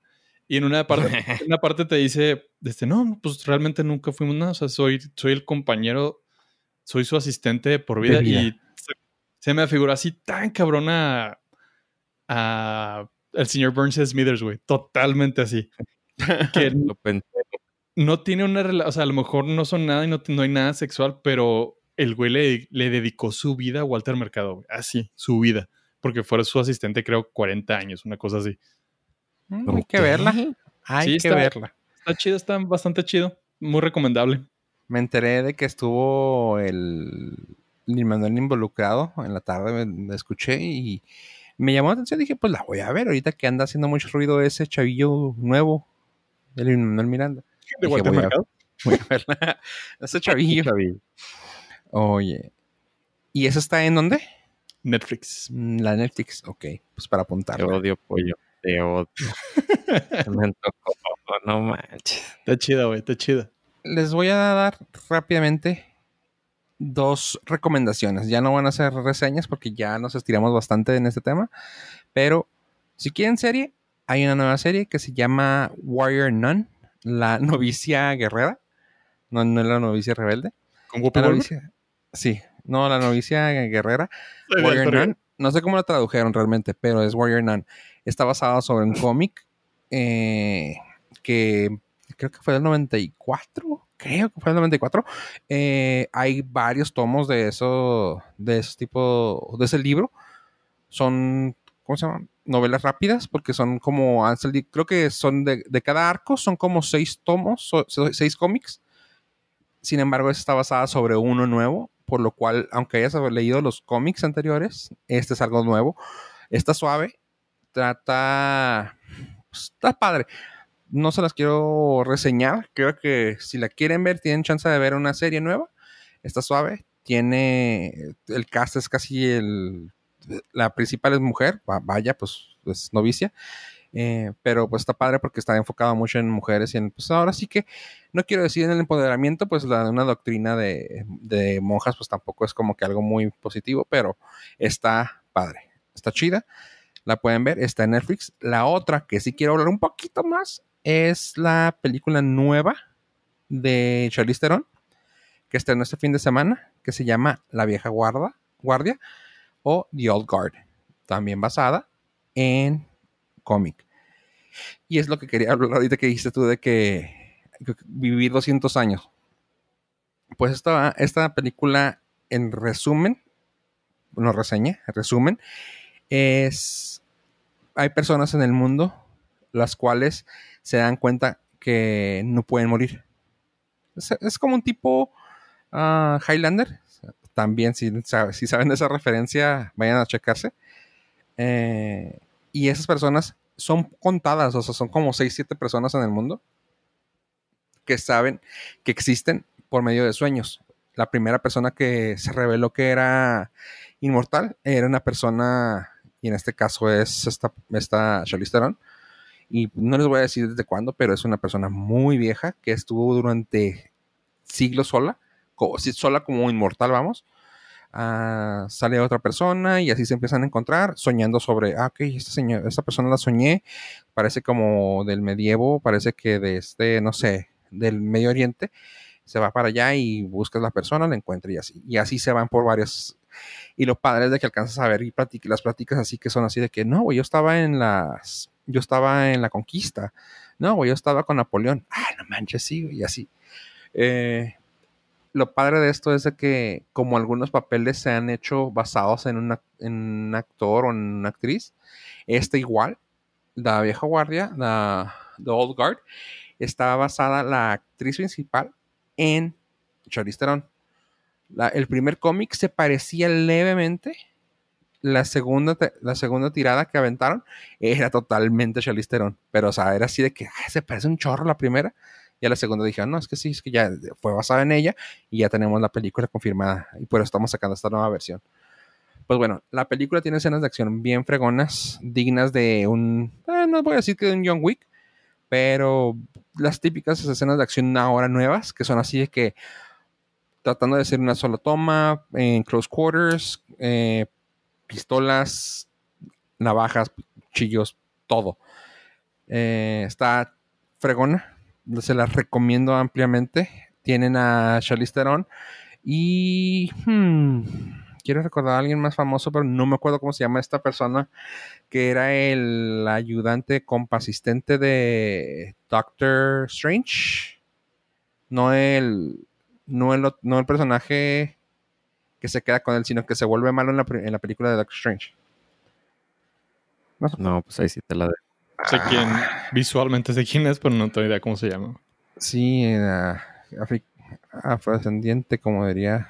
Y en una parte, en una parte te dice, este, no, pues realmente nunca fuimos nada, o sea, soy, soy el compañero, soy su asistente por vida, vida. y se, se me afiguró así tan cabrona a el señor Burns Smithers, güey, totalmente así. Que Lo pensé. no tiene una relación, o sea, a lo mejor no son nada y no, no hay nada sexual, pero el güey le, le dedicó su vida a Walter Mercado, güey. Así, su vida. Porque fue su asistente, creo, 40 años, una cosa así. Mm, Hay que verla. Hay Sí, que está- verla. Está chido, está bastante chido. Muy recomendable. Me enteré de que estuvo el Lin Manuel involucrado en la tarde, me, me escuché y me llamó la atención. Dije, pues la voy a ver ahorita que anda haciendo mucho ruido ese chavillo nuevo, el Manuel Miranda. De Dije, voy a-. Voy a verla. ese chavillo. Chavillo. Oye. ¿Y eso está en dónde? Netflix. Mm, La Netflix. Ok, pues para Te apuntarla. odio, pollo. Te odio. Me antojó. No manches. Está chida, güey, está chida. Les voy a dar rápidamente dos recomendaciones. Ya no van a ser reseñas porque ya nos estiramos bastante en este tema. Pero si quieren serie, hay una nueva serie que se llama Warrior Nun, la novicia guerrera. No, no es la novicia rebelde. ¿Con Whoopi La novicia. Sí, no, la novicia guerrera. Warrior. Nun. No sé cómo lo tradujeron realmente, pero es Warrior Nun. Está basado sobre un cómic eh, que creo que fue del 94. Creo que fue del 94. Eh, hay varios tomos de eso, de ese tipo, de ese libro. Son, ¿cómo se llaman? Novelas rápidas, porque son como, creo que son de, de cada arco, son como seis tomos, so- seis cómics. Sin embargo, está basada sobre uno nuevo, por lo cual, aunque hayas leído los cómics anteriores, este es algo nuevo. Está suave, trata... pues, está padre. No se las quiero reseñar. Creo que si la quieren ver, tienen chance de ver una serie nueva. Está suave. Tiene... El cast es casi el... La principal es mujer. va- Vaya, pues es novicia. Eh, pero pues está padre porque está enfocado mucho en mujeres y en... Pues ahora sí que no quiero decir en el empoderamiento, pues la, una doctrina de, monjas, pues tampoco es como que algo muy positivo, pero está padre, está chida, la pueden ver, está en Netflix. La otra que sí quiero hablar un poquito más es la película nueva de Charlize Theron, que estrenó este fin de semana, que se llama La vieja guarda, guardia o The Old Guard, también basada en cómic. Y es lo que quería hablar ahorita que dijiste tú de que vivir 200 años. Pues esta, esta película, en resumen, no reseña, en resumen, es. Hay personas en el mundo las cuales se dan cuenta que no pueden morir. Es, es como un tipo ah, Highlander. También, si, si saben de esa referencia, vayan a checarse. Eh, y esas personas son contadas, o sea, son como 6, 7 personas en el mundo que saben que existen por medio de sueños. La primera persona que se reveló que era inmortal era una persona, y en este caso es esta, esta Charlize y no les voy a decir desde cuándo, pero es una persona muy vieja que estuvo durante siglos sola, sola como inmortal, vamos. Ah, sale otra persona y así se empiezan a encontrar soñando sobre, ah, ok, esta, señora, esta persona la soñé, parece como del medievo, parece que de este, no sé, del Medio Oriente, se va para allá y buscas la persona, la encuentras y así. Y así se van por varios. Y lo padre es de que alcanzas a ver y las pláticas así que son así de que, no, yo estaba en las, yo estaba en la conquista, no, yo estaba con Napoleón, ah, no manches, sí, y así. Eh, lo padre de esto es de que como algunos papeles se han hecho basados en, un actor o en una actriz, este igual, la vieja guardia, la The Old Guard, está basada la actriz principal en Charlize Theron. El primer cómic se parecía levemente. La segunda, la segunda tirada que aventaron era totalmente Charlize Theron. Pero, o sea, era así de que "Ah, se parece un chorro la primera. Y a la segunda dijeron, no, es que sí, es que ya fue basada en ella y ya tenemos la película confirmada. Y por eso estamos sacando esta nueva versión. Pues bueno, la película tiene escenas de acción bien fregonas, dignas de un, eh, no voy a decir que de un John Wick, pero las típicas escenas de acción ahora nuevas, que son así de que tratando de hacer una sola toma, en close quarters, eh, pistolas, navajas, cuchillos, todo. Eh, está fregona, se las recomiendo ampliamente. Tienen a Charlize Theron y hmm, quiero recordar a alguien más famoso, pero no me acuerdo cómo se llama esta persona, que era el ayudante compasistente de Doctor Strange. No el, no el, no el personaje que se queda con él, sino que se vuelve malo en la, en la película de Doctor Strange. No, pues ahí sí te la de. Sé quién, visualmente sé quién es, pero no tengo idea cómo se llama. Sí, uh, afrodescendiente, como diría.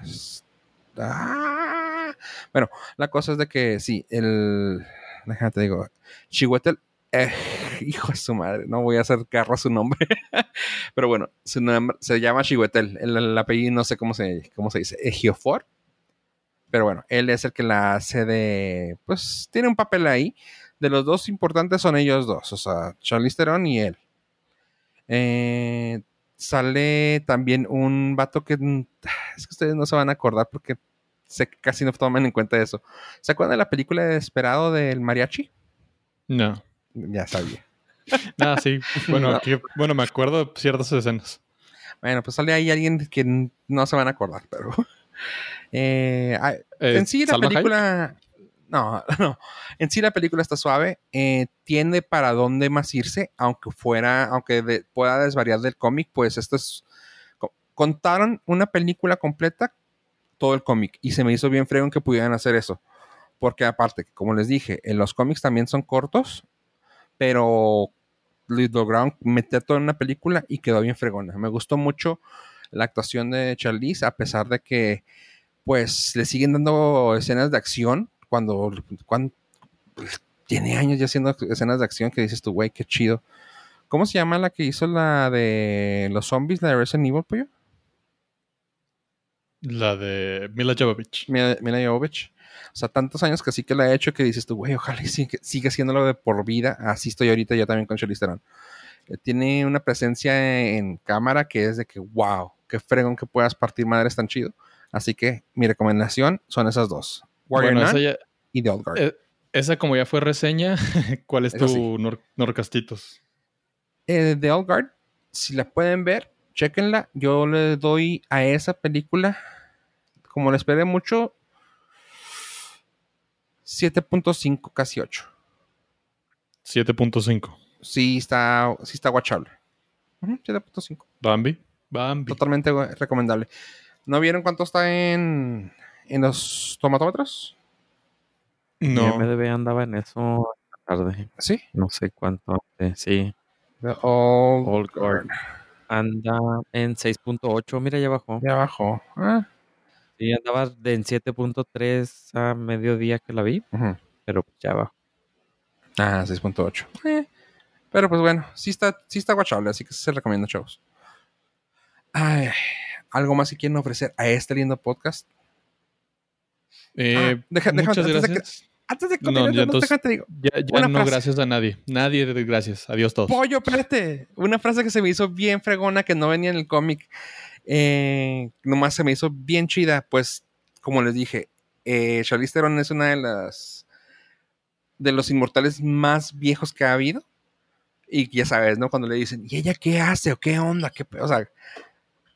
Ah. Bueno, la cosa es de que sí, el. Déjate digo. Chihuetel. Eh, hijo de su madre, no voy a hacer carro a su nombre. Pero bueno, su nombre se llama Chihuetel. El, el, apellido no sé cómo se, cómo se dice. Ejiofor. Pero bueno, él es el que la hace de. Pues tiene un papel ahí. De los dos importantes son ellos dos, o sea, Charlize Theron y él. Eh, sale también un vato que mm, es que ustedes no se van a acordar porque sé que casi no toman en cuenta eso. ¿Se acuerdan de la película de Desesperado del mariachi? No. Ya sabía. Ah, sí. Bueno, no. que, bueno, me acuerdo de ciertas escenas. Bueno, pues sale ahí alguien que no se van a acordar, pero. Eh, eh, en sí, la ¿Salma película. Hayek? No, no. En sí la película está suave. Eh, tiene para dónde más irse, aunque fuera, aunque de, pueda desvariar del cómic, pues esto es. Contaron una película completa, todo el cómic, y se me hizo bien fregón que pudieran hacer eso. Porque aparte, como les dije, en los cómics también son cortos, pero lograron meter todo en una película y quedó bien fregona. Me gustó mucho la actuación de Charlize, a pesar de que, pues, le siguen dando escenas de acción cuando, cuando pues, tiene años ya haciendo escenas de acción que dices tú, güey, qué chido. ¿Cómo se llama la que hizo la de los zombies, la de Resident Evil, pollo? La de Mila Jovovich. Mila, Mila Jovovich. O sea, tantos años que sí que la he hecho que dices tú, güey, ojalá siga, siga haciéndolo de por vida. Así estoy ahorita yo también con Charlize Theron. Eh, tiene una presencia en cámara que es de que, wow, qué fregón que puedas partir madres tan chido. Así que mi recomendación son esas dos. Warrior Bueno, Nun esa, ya- y The Old Guard. eh, esa como ya fue reseña, ¿cuál es Eso tu sí. nor- Norcastitos? Eh, The Old Guard, si la pueden ver, chequenla. Yo le doy a esa película, como la esperé mucho, 7.5, casi 8. 7.5. Sí está, sí está watchable. Ujú, 7.5. Bambi. Bambi. Totalmente recomendable. ¿No vieron cuánto está en, en los tomatómetros? No. Mi MDB andaba en eso tarde. Sí. No sé cuánto. eh, sí. The Old, Old Guard. Anda en 6.8. Mira, ya bajó. Ya abajo. Ah, Sí, andaba de en 7.3 a mediodía que la vi, ujú. pero pues ya bajó. Ah, 6.8. Eh, pero pues bueno, sí está, sí está watchable, así que se recomienda, chavos. Ay, ¿Algo más que quieren ofrecer a este lindo podcast? Eh, Ah, deja- déjame- muchas antes de que- gracias. Antes de No, continuar, ya no, entonces- déjate digo. Ya, ya no frase. gracias a nadie. Nadie de gracias. Adiós todos. Pollo, espérate. Una frase que se me hizo bien fregona, que no venía en el cómic. Eh, nomás se me hizo bien chida. Pues, como les dije, eh, Charlize Theron es una de las de los inmortales más viejos que ha habido. Y ya sabes, ¿no? Cuando le dicen, ¿y ella qué hace? ¿O qué onda? ¿Qué pe-?" o sea,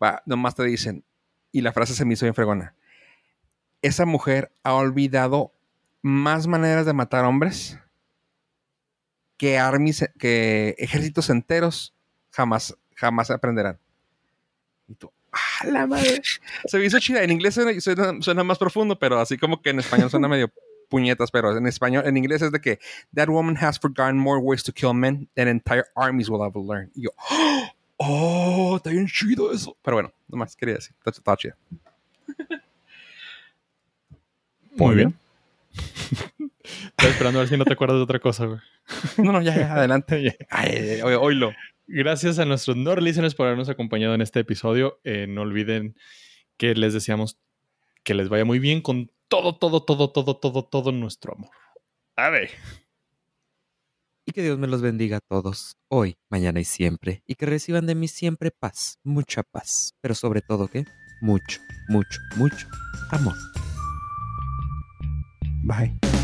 va, nomás te dicen, y la frase se me hizo bien fregona. Esa mujer ha olvidado más maneras de matar hombres que armies, que ejércitos enteros jamás, jamás aprenderán. Y tú, ¡ah, la madre! Se me hizo chida. En inglés suena, suena- suena más profundo, pero así como que en español suena medio puñetas, pero en español, en inglés es de que That woman has forgotten more ways to kill men than entire armies will ever learn. Y yo, ¡oh! Está bien chido eso. Pero bueno, nomás quería decir, está, chido. Muy bien. Estoy esperando a ver si no te acuerdas de otra cosa, güey. No, no, ya, ya, adelante. Ya. Ay, oí- oílo. Gracias a nuestros Nord listeners por habernos acompañado en este episodio. Eh, no olviden que les deseamos que les vaya muy bien con todo, todo, todo, todo, todo, todo nuestro amor. A ver. Y que Dios me los bendiga a todos, hoy, mañana y siempre, y que reciban de mí siempre paz, mucha paz, pero sobre todo que mucho, mucho, mucho amor. Bye.